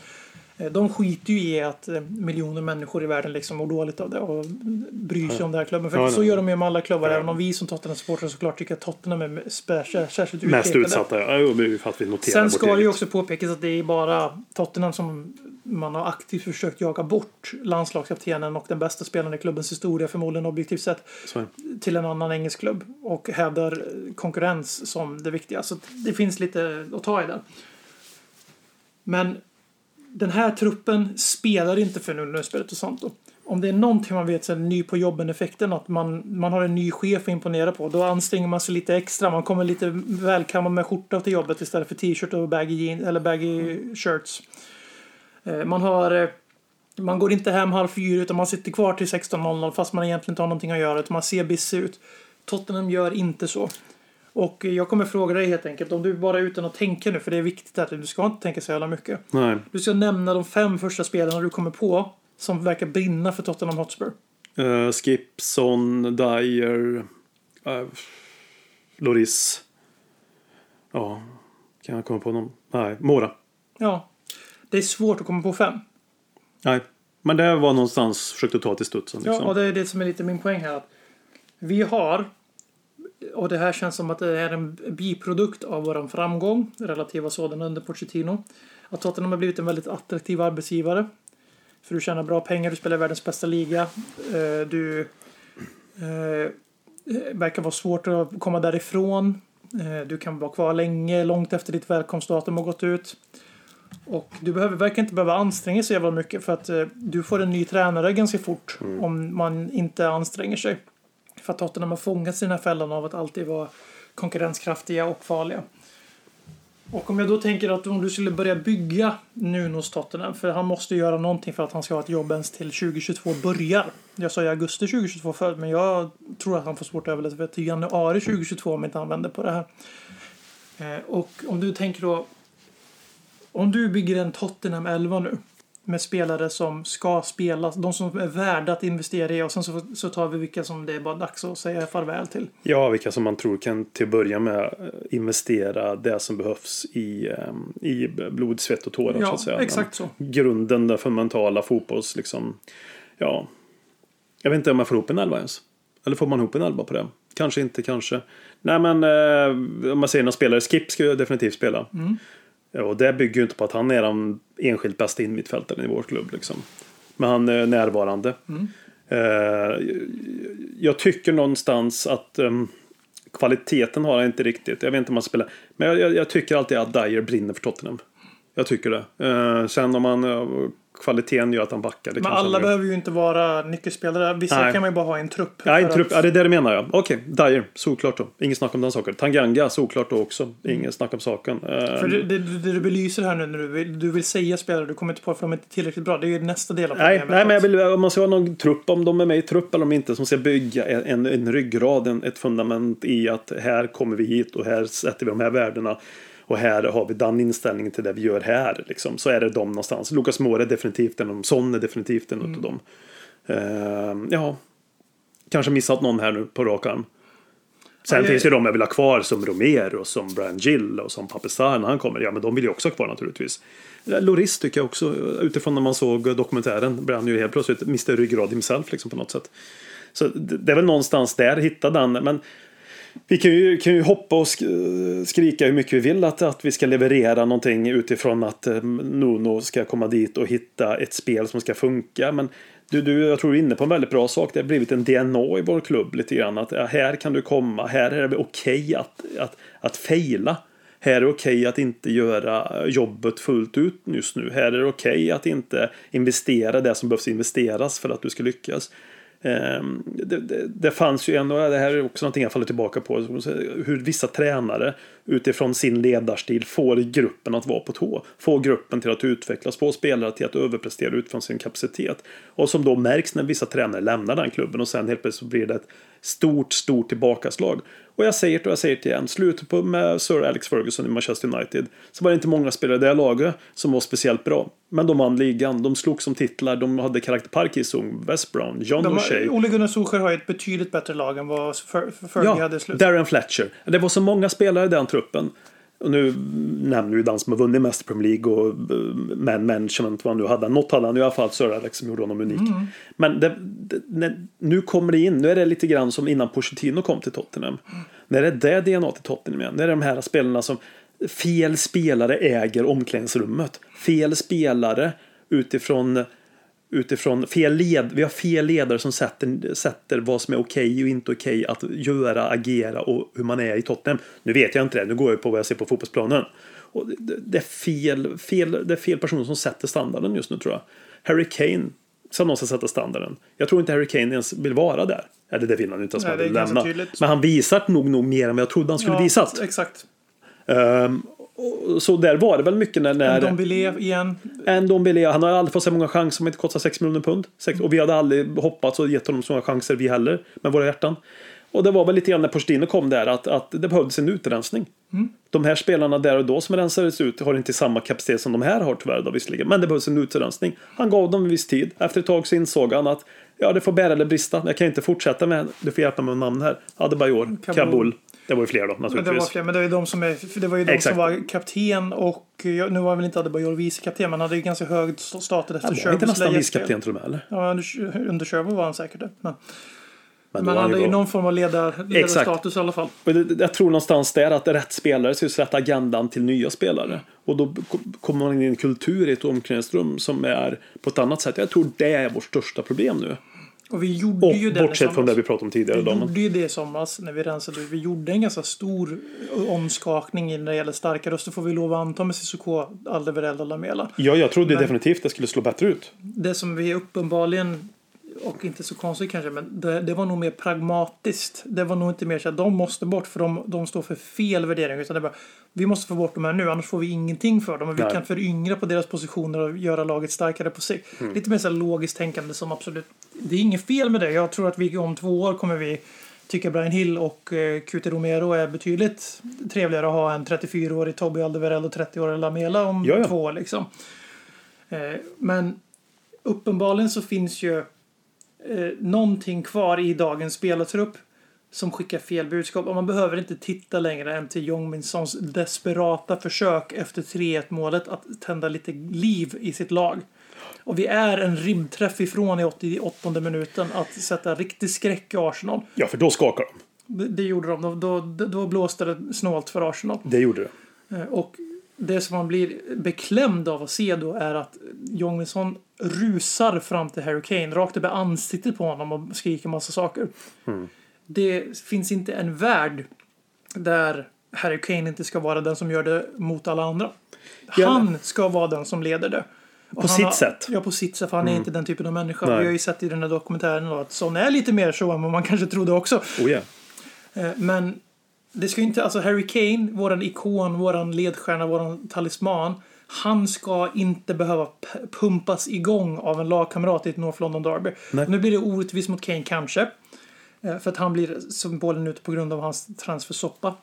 Eh, De skiter ju i att eh, miljoner människor i världen liksom mår dåligt av det och bryr sig om den här klubben. För Ja, så gör de ju med alla klubbar. Även om vi som Tottenham-supportrar såklart tycker att Tottenham är särskilt Mest utpekade. utsatta. Ja, för att vi noterar Sen ska det ju också påpekas att det är bara Tottenham som man har aktivt försökt jaga bort landslagskaptenen och den bästa spelaren i klubbens historia förmodligen objektivt sett det. till en annan engelsk klubb och hävdar konkurrens som det viktiga. Så det finns lite att ta i där. Men den här truppen spelar inte för Nullnespelet och sånt. Santo. Om det är någonting man vet så är ny på jobben-effekten, att man, man har en ny chef att imponera på. Då anstränger man sig lite extra. Man kommer lite välkammad med skjorta till jobbet istället för t-shirt och baggy, jeans, eller baggy shirts. Eh, man har... Eh, man går inte hem halv fyra utan man sitter kvar till 16.00 fast man egentligen inte har någonting att göra. Utan man ser busy ut. Tottenham gör inte så. Och jag kommer fråga dig helt enkelt, om du bara utan att tänka nu, för det är viktigt att du ska inte tänka så jävla mycket. Nej. Du ska nämna de fem första spelarna du kommer på som verkar brinna för Tottenham Hotspur. Uh, Skipson, Dyer, uh, Loris. Ja, kan jag komma på någon? Nej, Mora. Ja, det är svårt att komma på fem. Nej, men det var någonstans försökte ta till studsen. Ja, Liksom. och det är det som är lite min poäng här. Att vi har, och det här känns som att det är en biprodukt av vår framgång, relativa sådan under Pochettino. Att Tottenham har blivit en väldigt attraktiv arbetsgivare. För du tjänar bra pengar, du spelar världens bästa liga. eh, Du eh, verkar vara svårt att komma därifrån. Eh, Du kan vara kvar länge, långt efter ditt välkomstdatum har gått ut. Och du behöver, verkar inte behöva anstränga sig jävla mycket för att eh, du får en ny tränare ganska fort om man inte anstränger sig. För att Tottenham har fångats i den här fällan av att alltid vara konkurrenskraftiga och farliga. Och om jag då tänker att om du skulle börja bygga Nunos Tottenham, för han måste göra någonting för att han ska ha ett jobb ens till 2022 börjar. Jag sa i augusti 2022 förut, men jag tror att han får svårt att överleva till januari 2022 om inte han vänder på det här. Eh, och om du tänker då... Om du bygger en Tottenham 11 nu med spelare som ska spela, de som är värda att investera i och sen så, så tar vi vilka som det är bara dags att säga farväl till. Ja, vilka som man tror kan till att börja med eh, investera det som behövs i, eh, i blod, svett och tårar. Ja, så att säga. exakt så. Grunden, den fundamentala fotbolls... Liksom, ja, jag vet inte om man får ihop en elva ens. Eller får man ihop en elva på det? Kanske inte, kanske. Nej, men eh, om man säger någon spelare, Skip ska ju definitivt spela. Mm. Ja, Och det bygger ju inte på att han är den enskilt bästa innermittfältaren i vår klubb. Liksom. Men han är närvarande. Mm. Eh, jag tycker någonstans att um, kvaliteten har han inte riktigt. Jag vet inte om han spelar. Men jag, jag, jag tycker alltid att Dyer brinner för Tottenham. Jag tycker det. Eh, sen om han eh, kvaliteten gör att han backar. Det Men alla behöver ju inte vara nyckelspelare. Vissa Nej. kan man ju bara ha i en trupp. Ja, en trupp, att- ja, det är det du menar jag. Okej, Dyer, såklart då. Inget snack om den saken. Tanganga, såklart då också. Inget snack om saken. Eh, För det, det, det du belyser här nu när du vill, du vill säga spelare, du kommer inte på för de är inte tillräckligt bra. Det är ju nästa del av Nej, nej, men jag vill, om man ska ha någon trupp, om de är med i trupp eller om inte, som ska bygga en, en, en ryggrad, en, ett fundament i att här kommer vi hit och här sätter vi de här värdena. Och här har vi den inställningen till det vi gör här. Liksom. Så är det de någonstans. Lucas Moura är definitivt en av dem. Son är definitivt en Mm. av dem. Eh, ja, kanske missat någon här nu på rak arm. Sen jag- finns ju de jag vill ha kvar som Romero, som Brian Gill och som Papestar när han kommer. Ja, men de vill ju också ha kvar naturligtvis. Loris tycker jag också, utifrån när man såg dokumentären, brann ju helt plötsligt Mr Ryggrad himself liksom på något sätt. Så det det är väl någonstans där, hitta den. Men vi kan ju, kan ju hoppa och skrika hur mycket vi vill att, att vi ska leverera någonting utifrån att eh, Nuno ska komma dit och hitta ett spel som ska funka. Men du, du, jag tror du är inne på en väldigt bra sak. Det har blivit en DNA i vår klubb lite grann. Att ja, här kan du komma, här är det okej att, att, att fejla. Här är det okej att inte göra jobbet fullt ut just nu. Här är det okej att inte investera det som behövs investeras för att du ska lyckas. Ehm, det, det, det fanns ju en, det här är också någonting jag faller tillbaka på, hur vissa tränare utifrån sin ledarstil får gruppen att vara på tå. Får gruppen till att utvecklas, får spelare till att överprestera utifrån sin kapacitet. Och som då märks när vissa tränare lämnar den klubben och sen helt plötsligt så blir det ett stort, stort tillbakaslag. Och jag säger det och jag säger det igen, slutet på med Sir Alex Ferguson i Manchester United så var det inte många spelare i det laget som var speciellt bra. Men de vann ligan, de slogs som titlar, de hade karaktär Parkinson, West Brown, John O'Shea. Ole Gunnar Solskjaer har ett betydligt bättre lag än vad Fer- Fergie Ja, hade i slutet. Darren Fletcher. Det var så många spelare i den truppen. Och nu nämner ju den som har vunnit mest Premier League och man management vad han nu hade. Något hade han i alla fall, Sir Alex som gjorde honom unik. Mm. Men det, det, när, nu kommer det in, nu är det lite grann som innan Pochettino kom till Tottenham. När det är det DNA till Tottenham igen. När det är de här spelarna som fel spelare äger omklädningsrummet. Fel spelare utifrån utifrån fel led, vi har fel ledare som sätter, sätter vad som är okej och inte okej att göra, agera och hur man är i Tottenham. Nu vet jag inte det, nu går jag på vad jag ser på fotbollsplanen. Och det, det, är fel, fel, det är fel personer som sätter standarden just nu tror jag. Harry Kane ska någonstans sätta standarden. Jag tror inte Harry Kane ens vill vara där. Eller det vill han inte ens Nej, han vill lämna. tydligt. Men han visar nog, nog mer än vad jag trodde han skulle Ja, visat. Exakt. Ehm, och, så där var det väl mycket när... när vill igen. en Dombele, han har aldrig fått så många chanser som inte kostar 6 miljoner pund. Och vi hade aldrig hoppats och gett honom så många chanser vi heller med våra hjärtan. Och det var väl lite grann när Pochettino kom där att, att det behövdes en utrensning. De här spelarna där och då som rensades ut har inte samma kapacitet som de här har tyvärr då visserligen. Men det behövs en utrensning. Han gav dem en viss tid. Efter ett tag så insåg han att ja, det får bära eller brista. Jag kan inte fortsätta med, du får hjälpa mig med namn här. Adebayor, Kabul. Kabul. Det var ju fler då Men det var naturligtvis. fler, men det var ju de som, är, det var ju de Exakt. som var kapten och nu var väl inte Adebayor vice kapten men han hade ju ganska hög status efter Han var inte nästan vicekapten till och med eller? Ja, under, under Sherwood var han säkert det. Men, Men, men han hade ju någon form av ledar, ledarstatus i alla fall. Jag tror någonstans där att rätt spelare ska sätta agendan till nya spelare. Och då ko- kommer man in i en kultur i ett omklädningsrum som är på ett annat sätt. Jag tror det är vårt största problem nu. Och vi gjorde Och ju det bortsett från det vi pratade om tidigare. Vi Då, gjorde ju det i somras när vi rensade. Vi gjorde en ganska stor omskakning när det gäller starka röster får vi lov att anta med Cissoko, Alderweireld och Lamela. ja, jag trodde Men- definitivt det skulle slå bättre ut. Det som vi uppenbarligen och inte så konstigt kanske, men det, det var nog mer pragmatiskt. Det var nog inte mer så att de måste bort för de, de står för fel värdering. Utan det var, vi måste få bort dem här nu, annars får vi ingenting för dem. Och vi Nej. kan föryngra på deras positioner och göra laget starkare på sikt. Mm. Lite mer så logiskt tänkande som absolut... Det är inget fel med det. Jag tror att vi om två år kommer vi tycker Brian Hill och eh, Cuti Romero är betydligt trevligare att ha än 34-årig Toby Alderweireld och 30-årig Lamela om Ja, ja. två år. Liksom. Eh, men uppenbarligen så finns ju eh, någonting kvar i dagens spelartrupp som skickar fel budskap. Och man behöver inte titta längre än till Jong Min Sons desperata försök efter 3-1 målet att tända lite liv i sitt lag. Och vi är en ribbträff ifrån i 88 minuten att sätta riktig skräck i Arsenal. Ja, för då skakar de. Det, det gjorde de. Då, då, då blåste det snålt för Arsenal. Det gjorde det. Eh, Och det som man blir beklämd av att se då är att Jongminsson rusar fram till Harry Kane, rakt upp i ansiktet på honom och skriker massa saker. Det finns inte en värld där Harry Kane inte ska vara den som gör det mot alla andra. Han ska vara den som leder det. Och På sitt har, sätt. Ja, på sitt sätt. För han är inte den typen av människa. Nej. Vi har ju sett i den här dokumentären då att Son är lite mer så än vad man kanske trodde också. Oh ja. Eh, Men det ska ju inte, alltså Harry Kane, våran ikon, våran ledstjärna, våran talisman. Han ska inte behöva pumpas igång av en lagkamrat i ett North London Derby. Nej. Nu blir det orättvist mot Kane kanske. Eh, För att han blir symbolen ute på grund av hans transfersoppa.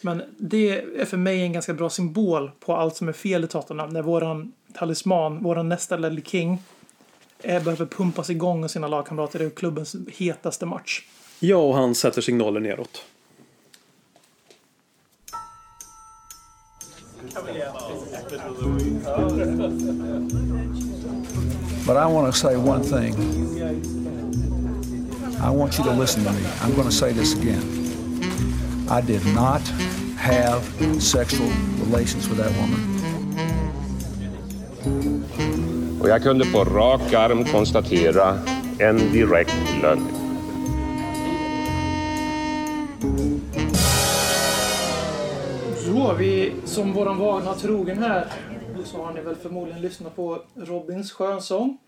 Men det är för mig en ganska bra symbol på allt som är fel i Tottenham. När våran talisman, våran nästa Lily King, eh, behöver pumpas igång av sina lagkamrater i klubbens hetaste match. Ja, och han sätter signaler neråt. But I want to say one thing. I want you to listen to me. I'm going to say this again. I did not have sexual relations with that woman. Och jag kunde på rak arm konstatera en direkt lögn. Så, vi som våran vana trogen här så har ni väl förmodligen lyssnat på Robins skönsång.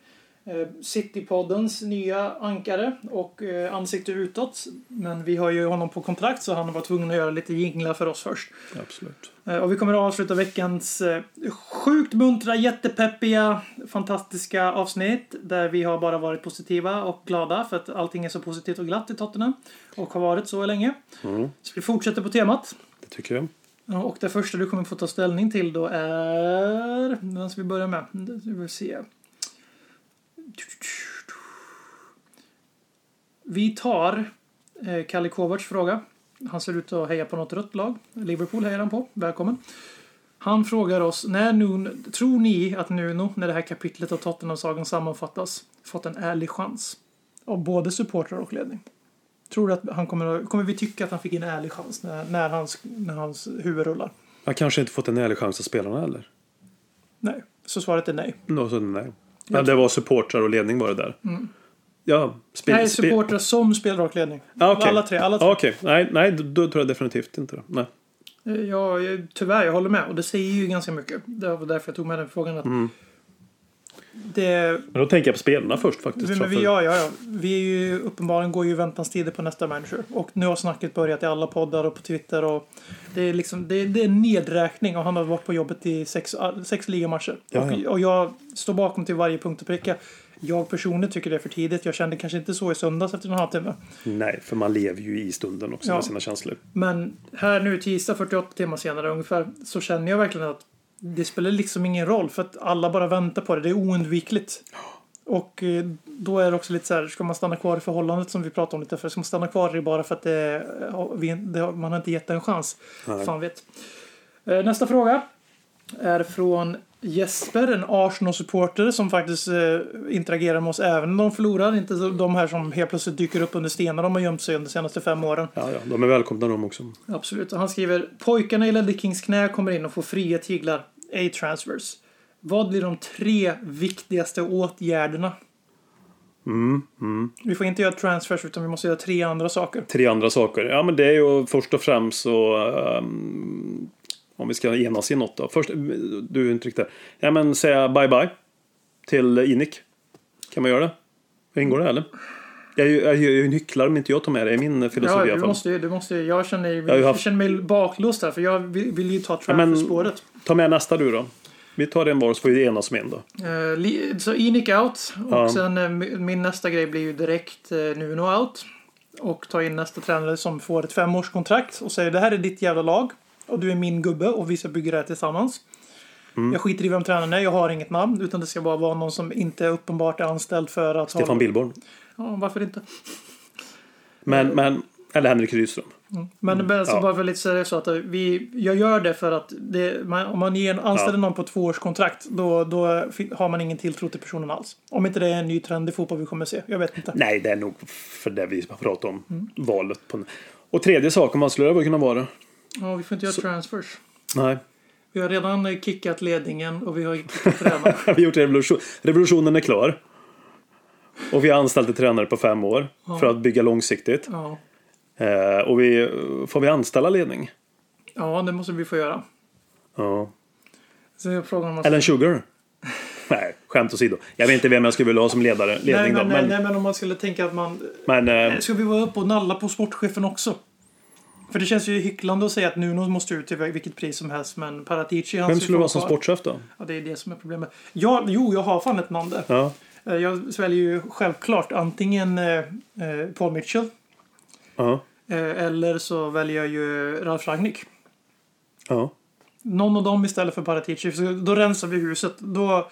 Eh, Citypoddens nya ankare och eh, ansikte utåt. Men vi har ju honom på kontrakt så han var tvungen att göra lite jinglar för oss först. Absolut. Eh, Och vi kommer att avsluta veckans sjukt muntra, jättepeppiga, fantastiska avsnitt där vi har bara varit positiva och glada för att allting är så positivt och glatt i Tottenham och har varit så länge. Så vi fortsätter på temat. Det tycker jag. Och det första du kommer få ta ställning till då är... Vem ska vi börja med? Vi vill se. Vi tar eh, Kalle Kovacs fråga. Han ser ut att heja på något rött lag. Liverpool hejar han på. Välkommen. Han frågar oss, när Nuno, tror ni att Nuno, när det här kapitlet av Tottenham-sagan sammanfattas, fått en ärlig chans? Av både supportrar och ledning. Tror du att han kommer, kommer vi tycka att han fick en ärlig chans när, när, hans, när hans huvud rullar? Han kanske inte fått en ärlig chans att spelarna heller. Nej. Så svaret är nej. Då, så nej. Men det var supportrar och ledning var det där. Ja, spel, Nej, supportrar som spelar och ledning. Ah, okej. Alla tre. Alla tre. Ah, Okej, nej, nej då, då tror jag definitivt inte det. Nej. Eh, Ja, jag- tyvärr, jag håller med. Och det säger ju ganska mycket. Det var därför jag tog med den frågan. Att Mm. Det, Men då tänker jag på spelarna först faktiskt. men vi, framför- ja, ja, ja. vi är ju uppenbarligen går ju väntans tider på nästa manager. Och nu har snacket börjat i alla poddar och på Twitter. Och det, är liksom, det, det är nedräkning och han har varit på jobbet i sex, sex ligamatcher. Ja, och, ja. och jag står bakom till varje punkt och pricka. Jag personligen tycker det är för tidigt. Jag kände kanske inte så i söndags efter en halvtimme. Nej, för man lever ju i stunden också Ja. med sina känslor. Men här nu tisdag 48 timmar senare ungefär så känner jag verkligen att det spelar liksom ingen roll för att alla bara väntar på det. Det är oundvikligt. Och eh, då är det också lite så här, ska man stanna kvar i förhållandet som vi pratade om lite för Ska man stanna kvar i det bara för att det, det, man har inte gett det en chans? Fan vet. Eh, Nästa fråga är från Jesper, en Arsenal-supporter som faktiskt eh, interagerar med oss även när de förlorar. Inte de här som helt plötsligt dyker upp under stenar de har gömt sig under de senaste fem åren. Ja, ja, de är välkomna de också. Absolut. Han skriver pojkarna i Ledley Kings knä kommer in och får fria tyglar. A-transfers. Vad blir de tre viktigaste åtgärderna? Vi får inte göra transfers utan vi måste göra tre andra saker. Tre andra saker. Ja, men det är ju först och främst så... ehm, om vi ska enas i något då. Först, du där. Ja, men säga bye bye till Inik. Kan man göra det? Ingår det eller? Jag är ju, jag är ju en hycklare om inte jag tar med det i min filosofi Ja, i alla du fall. måste, du måste, jag känner, ju jag haft- känner mig baklåst här för jag vill, vill ju ta Ja, transferspåret. Ta med nästa du då. Vi tar en var så får vi enas om en då. Li- så Inic out och Ja. sen eh, mi- min nästa grej blir ju direkt eh, Nuno out. och ta in nästa tränare som får ett femårskontrakt och säger det här är ditt jävla lag och du är min gubbe och vi ska bygga det här tillsammans. Mm. Jag skiter i vem tränaren är, jag har inget namn utan det ska bara vara någon som inte är uppenbart är anställd för att Stefan ha... Billborn. Ja, varför inte? Men, men, eller Henrik Rydström. Men mm. alltså Ja. bara för lite seriöst så att vi, jag gör det för att det, man, om man ger, anställer någon på tvåårskontrakt då, då har man ingen tilltro till personen alls. Om inte det är en ny trend i fotboll vi kommer se. Jag vet inte. Nej, det är nog för det vi pratar om. Mm. Valet på... Och tredje saken man skulle göra kunna vara. Ja, vi får inte göra transfers. Nej. Vi har redan eh, kickat ledningen och vi har kickat tränaren. *laughs* Vi har gjort revolution. Revolutionen är klar. Och vi har anställt en tränare på fem år. För att bygga långsiktigt. Ja. Eh, och vi, får vi anställa ledning? ja, det måste vi få göra. Ja. Så man Ellen Sugar? Nej, skämt åsido. Jag vet inte vem jag skulle vilja ha som ledare, ledning nej, men, då. Men, nej, men om man skulle tänka att man... men eh, Ska vi vara uppe och nalla på sportchefen också? För det känns ju hycklande att säga att Nuno måste ut till vilket pris som helst, men Paratici... vem skulle vara som sportchef då? Ja, det är det som är problemet. Ja, jo, jag har fan ett namn där. Ja. Eh, Jag sväljer ju självklart antingen eh, eh, Paul Mitchell Ja. eh, eller så väljer jag ju Ralf Rangnick. Ja. Någon av dem istället för Paratici. Så då rensar vi huset. Då, Har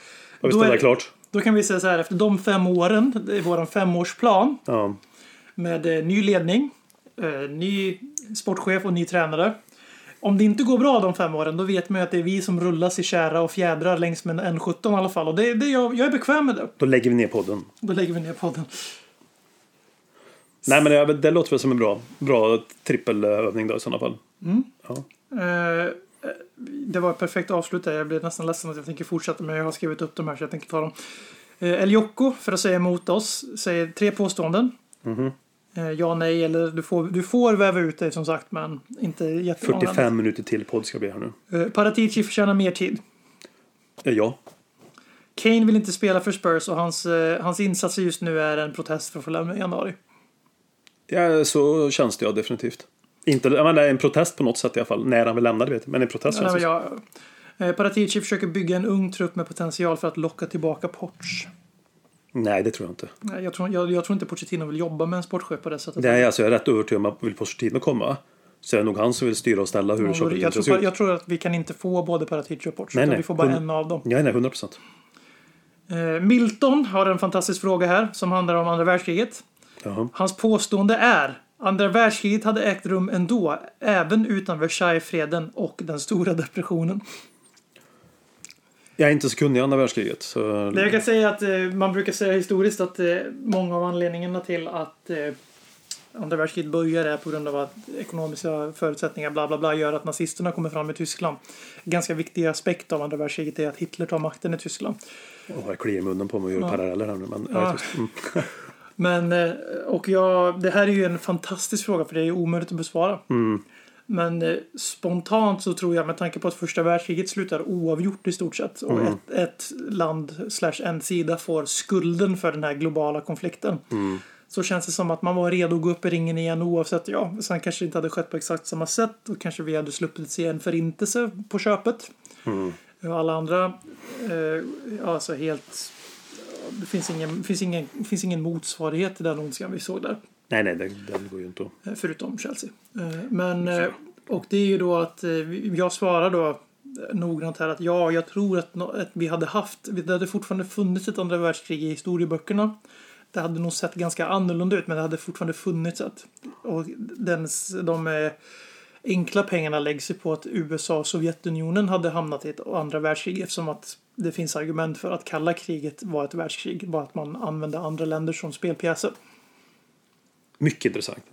vi då, är, klart? då kan vi säga så här, efter de fem åren, det är vår femårsplan Ja. med eh, ny ledning, eh, ny sportchef och ny tränare. Om det inte går bra de fem åren, då vet man ju att det är vi som rullas i kära och fjädrar längs med en N17 i alla fall. Och det, det, jag, jag är bekväm med det. Då lägger vi ner podden. Då lägger vi ner podden. Nej, men det, det låter väl som en bra, bra trippelövning då i sådana fall. Eh, det var ett perfekt avslut där. Jag blir nästan ledsen att jag tänker fortsätta men jag har skrivit upp de här så jag tänker ta dem. Eh, El Jocko, för att säga emot oss, säger tre påståenden. Eh, ja, nej eller du får, du får väva ut dig som sagt men inte jättemånga. 45 minuter till podd ska bli här nu. Eh, Paratici förtjänar mer tid. Ja, ja. Kane vill inte spela för Spurs och hans, eh, hans insatser just nu är en protest för att få lämna i januari. ja så känns det ja, definitivt. Inte, jag menar, en protest på något sätt i alla fall. När han vill lämna det vet jag. Men en protest Nej, känns men det jag, eh, Paratici försöker bygga en ung trupp med potential för att locka tillbaka Poch. Nej, det tror jag inte. Nej, Jag tror, jag, jag tror inte Pochettino vill jobba med en sportchef på det sättet. Nej, alltså jag är rätt övertygad om att vill Pochettino komma så är det nog han som vill styra och ställa hur Ja, saker jag, tror, jag tror att vi kan inte få både Paratici och Poch. Nej, utan nej. Vi får bara en av dem. Ja, nej, 100 procent. Eh, Milton har en fantastisk fråga här som handlar om andra världskriget. Jaha. Hans påstående är andra världskriget hade ägt rum ändå, även utan Versaillesfreden och den stora depressionen. Jag är inte så kunnig i andra världskriget. Så... Jag kan säga att eh, man brukar säga historiskt att eh, många av anledningarna till att eh, andra världskriget börjar är på grund av att ekonomiska förutsättningar bla bla bla gör att nazisterna kommer fram i Tyskland. En ganska viktig aspekt av andra världskriget är att Hitler tar makten i Tyskland. Åh, jag kliar munnen på mig och gör paralleller här nu. Men, Ja. ja. mm. *laughs* Men, eh, och jag, det här är ju en fantastisk fråga för det är ju omöjligt att besvara. Men eh, spontant så tror jag med tanke på att första världskriget slutar oavgjort i stort sett och ett, ett land slash en sida får skulden för den här globala konflikten. Så känns det som att man var redo att gå upp i ringen igen oavsett. Ja, sen kanske det inte hade skett på exakt samma sätt och kanske vi hade sluppit se en förintelse på köpet. Och alla andra, eh, alltså helt det finns ingen, finns, ingen, finns ingen motsvarighet till den ondskan vi såg där. Nej, nej, det, det går ju inte att... eh, Förutom Chelsea. Eh, Men, eh, och det är ju då att jag svarar då noggrant här att ja, jag tror att, att vi hade haft, det hade fortfarande funnits ett andra världskrig i historieböckerna. Det hade nog sett ganska annorlunda ut, men det hade fortfarande funnits ett. Och den, s- de enkla pengarna läggs ju på att USA och Sovjetunionen hade hamnat i ett andra världskrig eftersom att det finns argument för att kalla kriget var ett världskrig. Bara att man använde andra länder som spelpjäser. Mycket intressant.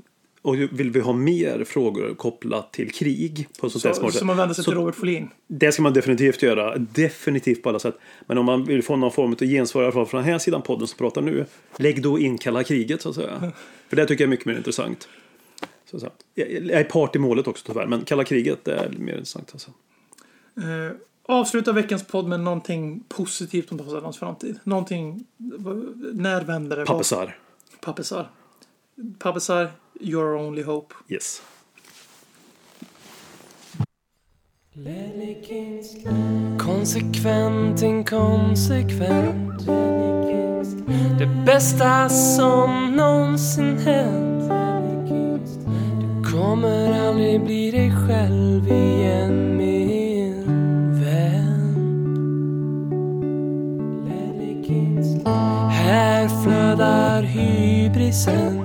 Och vill vi ha mer frågor kopplat till krig på Så, sätt, så man vänder sig så till Robert Folin. Det ska man definitivt göra. Definitivt på alla sätt. Men om man vill få någon form av gensvar från den här sidan podden som pratar nu. Lägg då in kalla kriget så att säga. *laughs* För det tycker jag är mycket mer intressant. Så att. Jag är part i målet också tyvärr. Men kalla kriget är mer intressant. Alltså. Eh, avsluta veckans podd med någonting positivt om Tottenhams framtid. Någonting... När vänder det? Pappesar. Pappesar. Pappesar, your only hope. Yes. Konsekvent, inkonsekvent Det bästa som någonsin hänt kommer aldrig bli dig själv igen min vän Här flödar hybrisen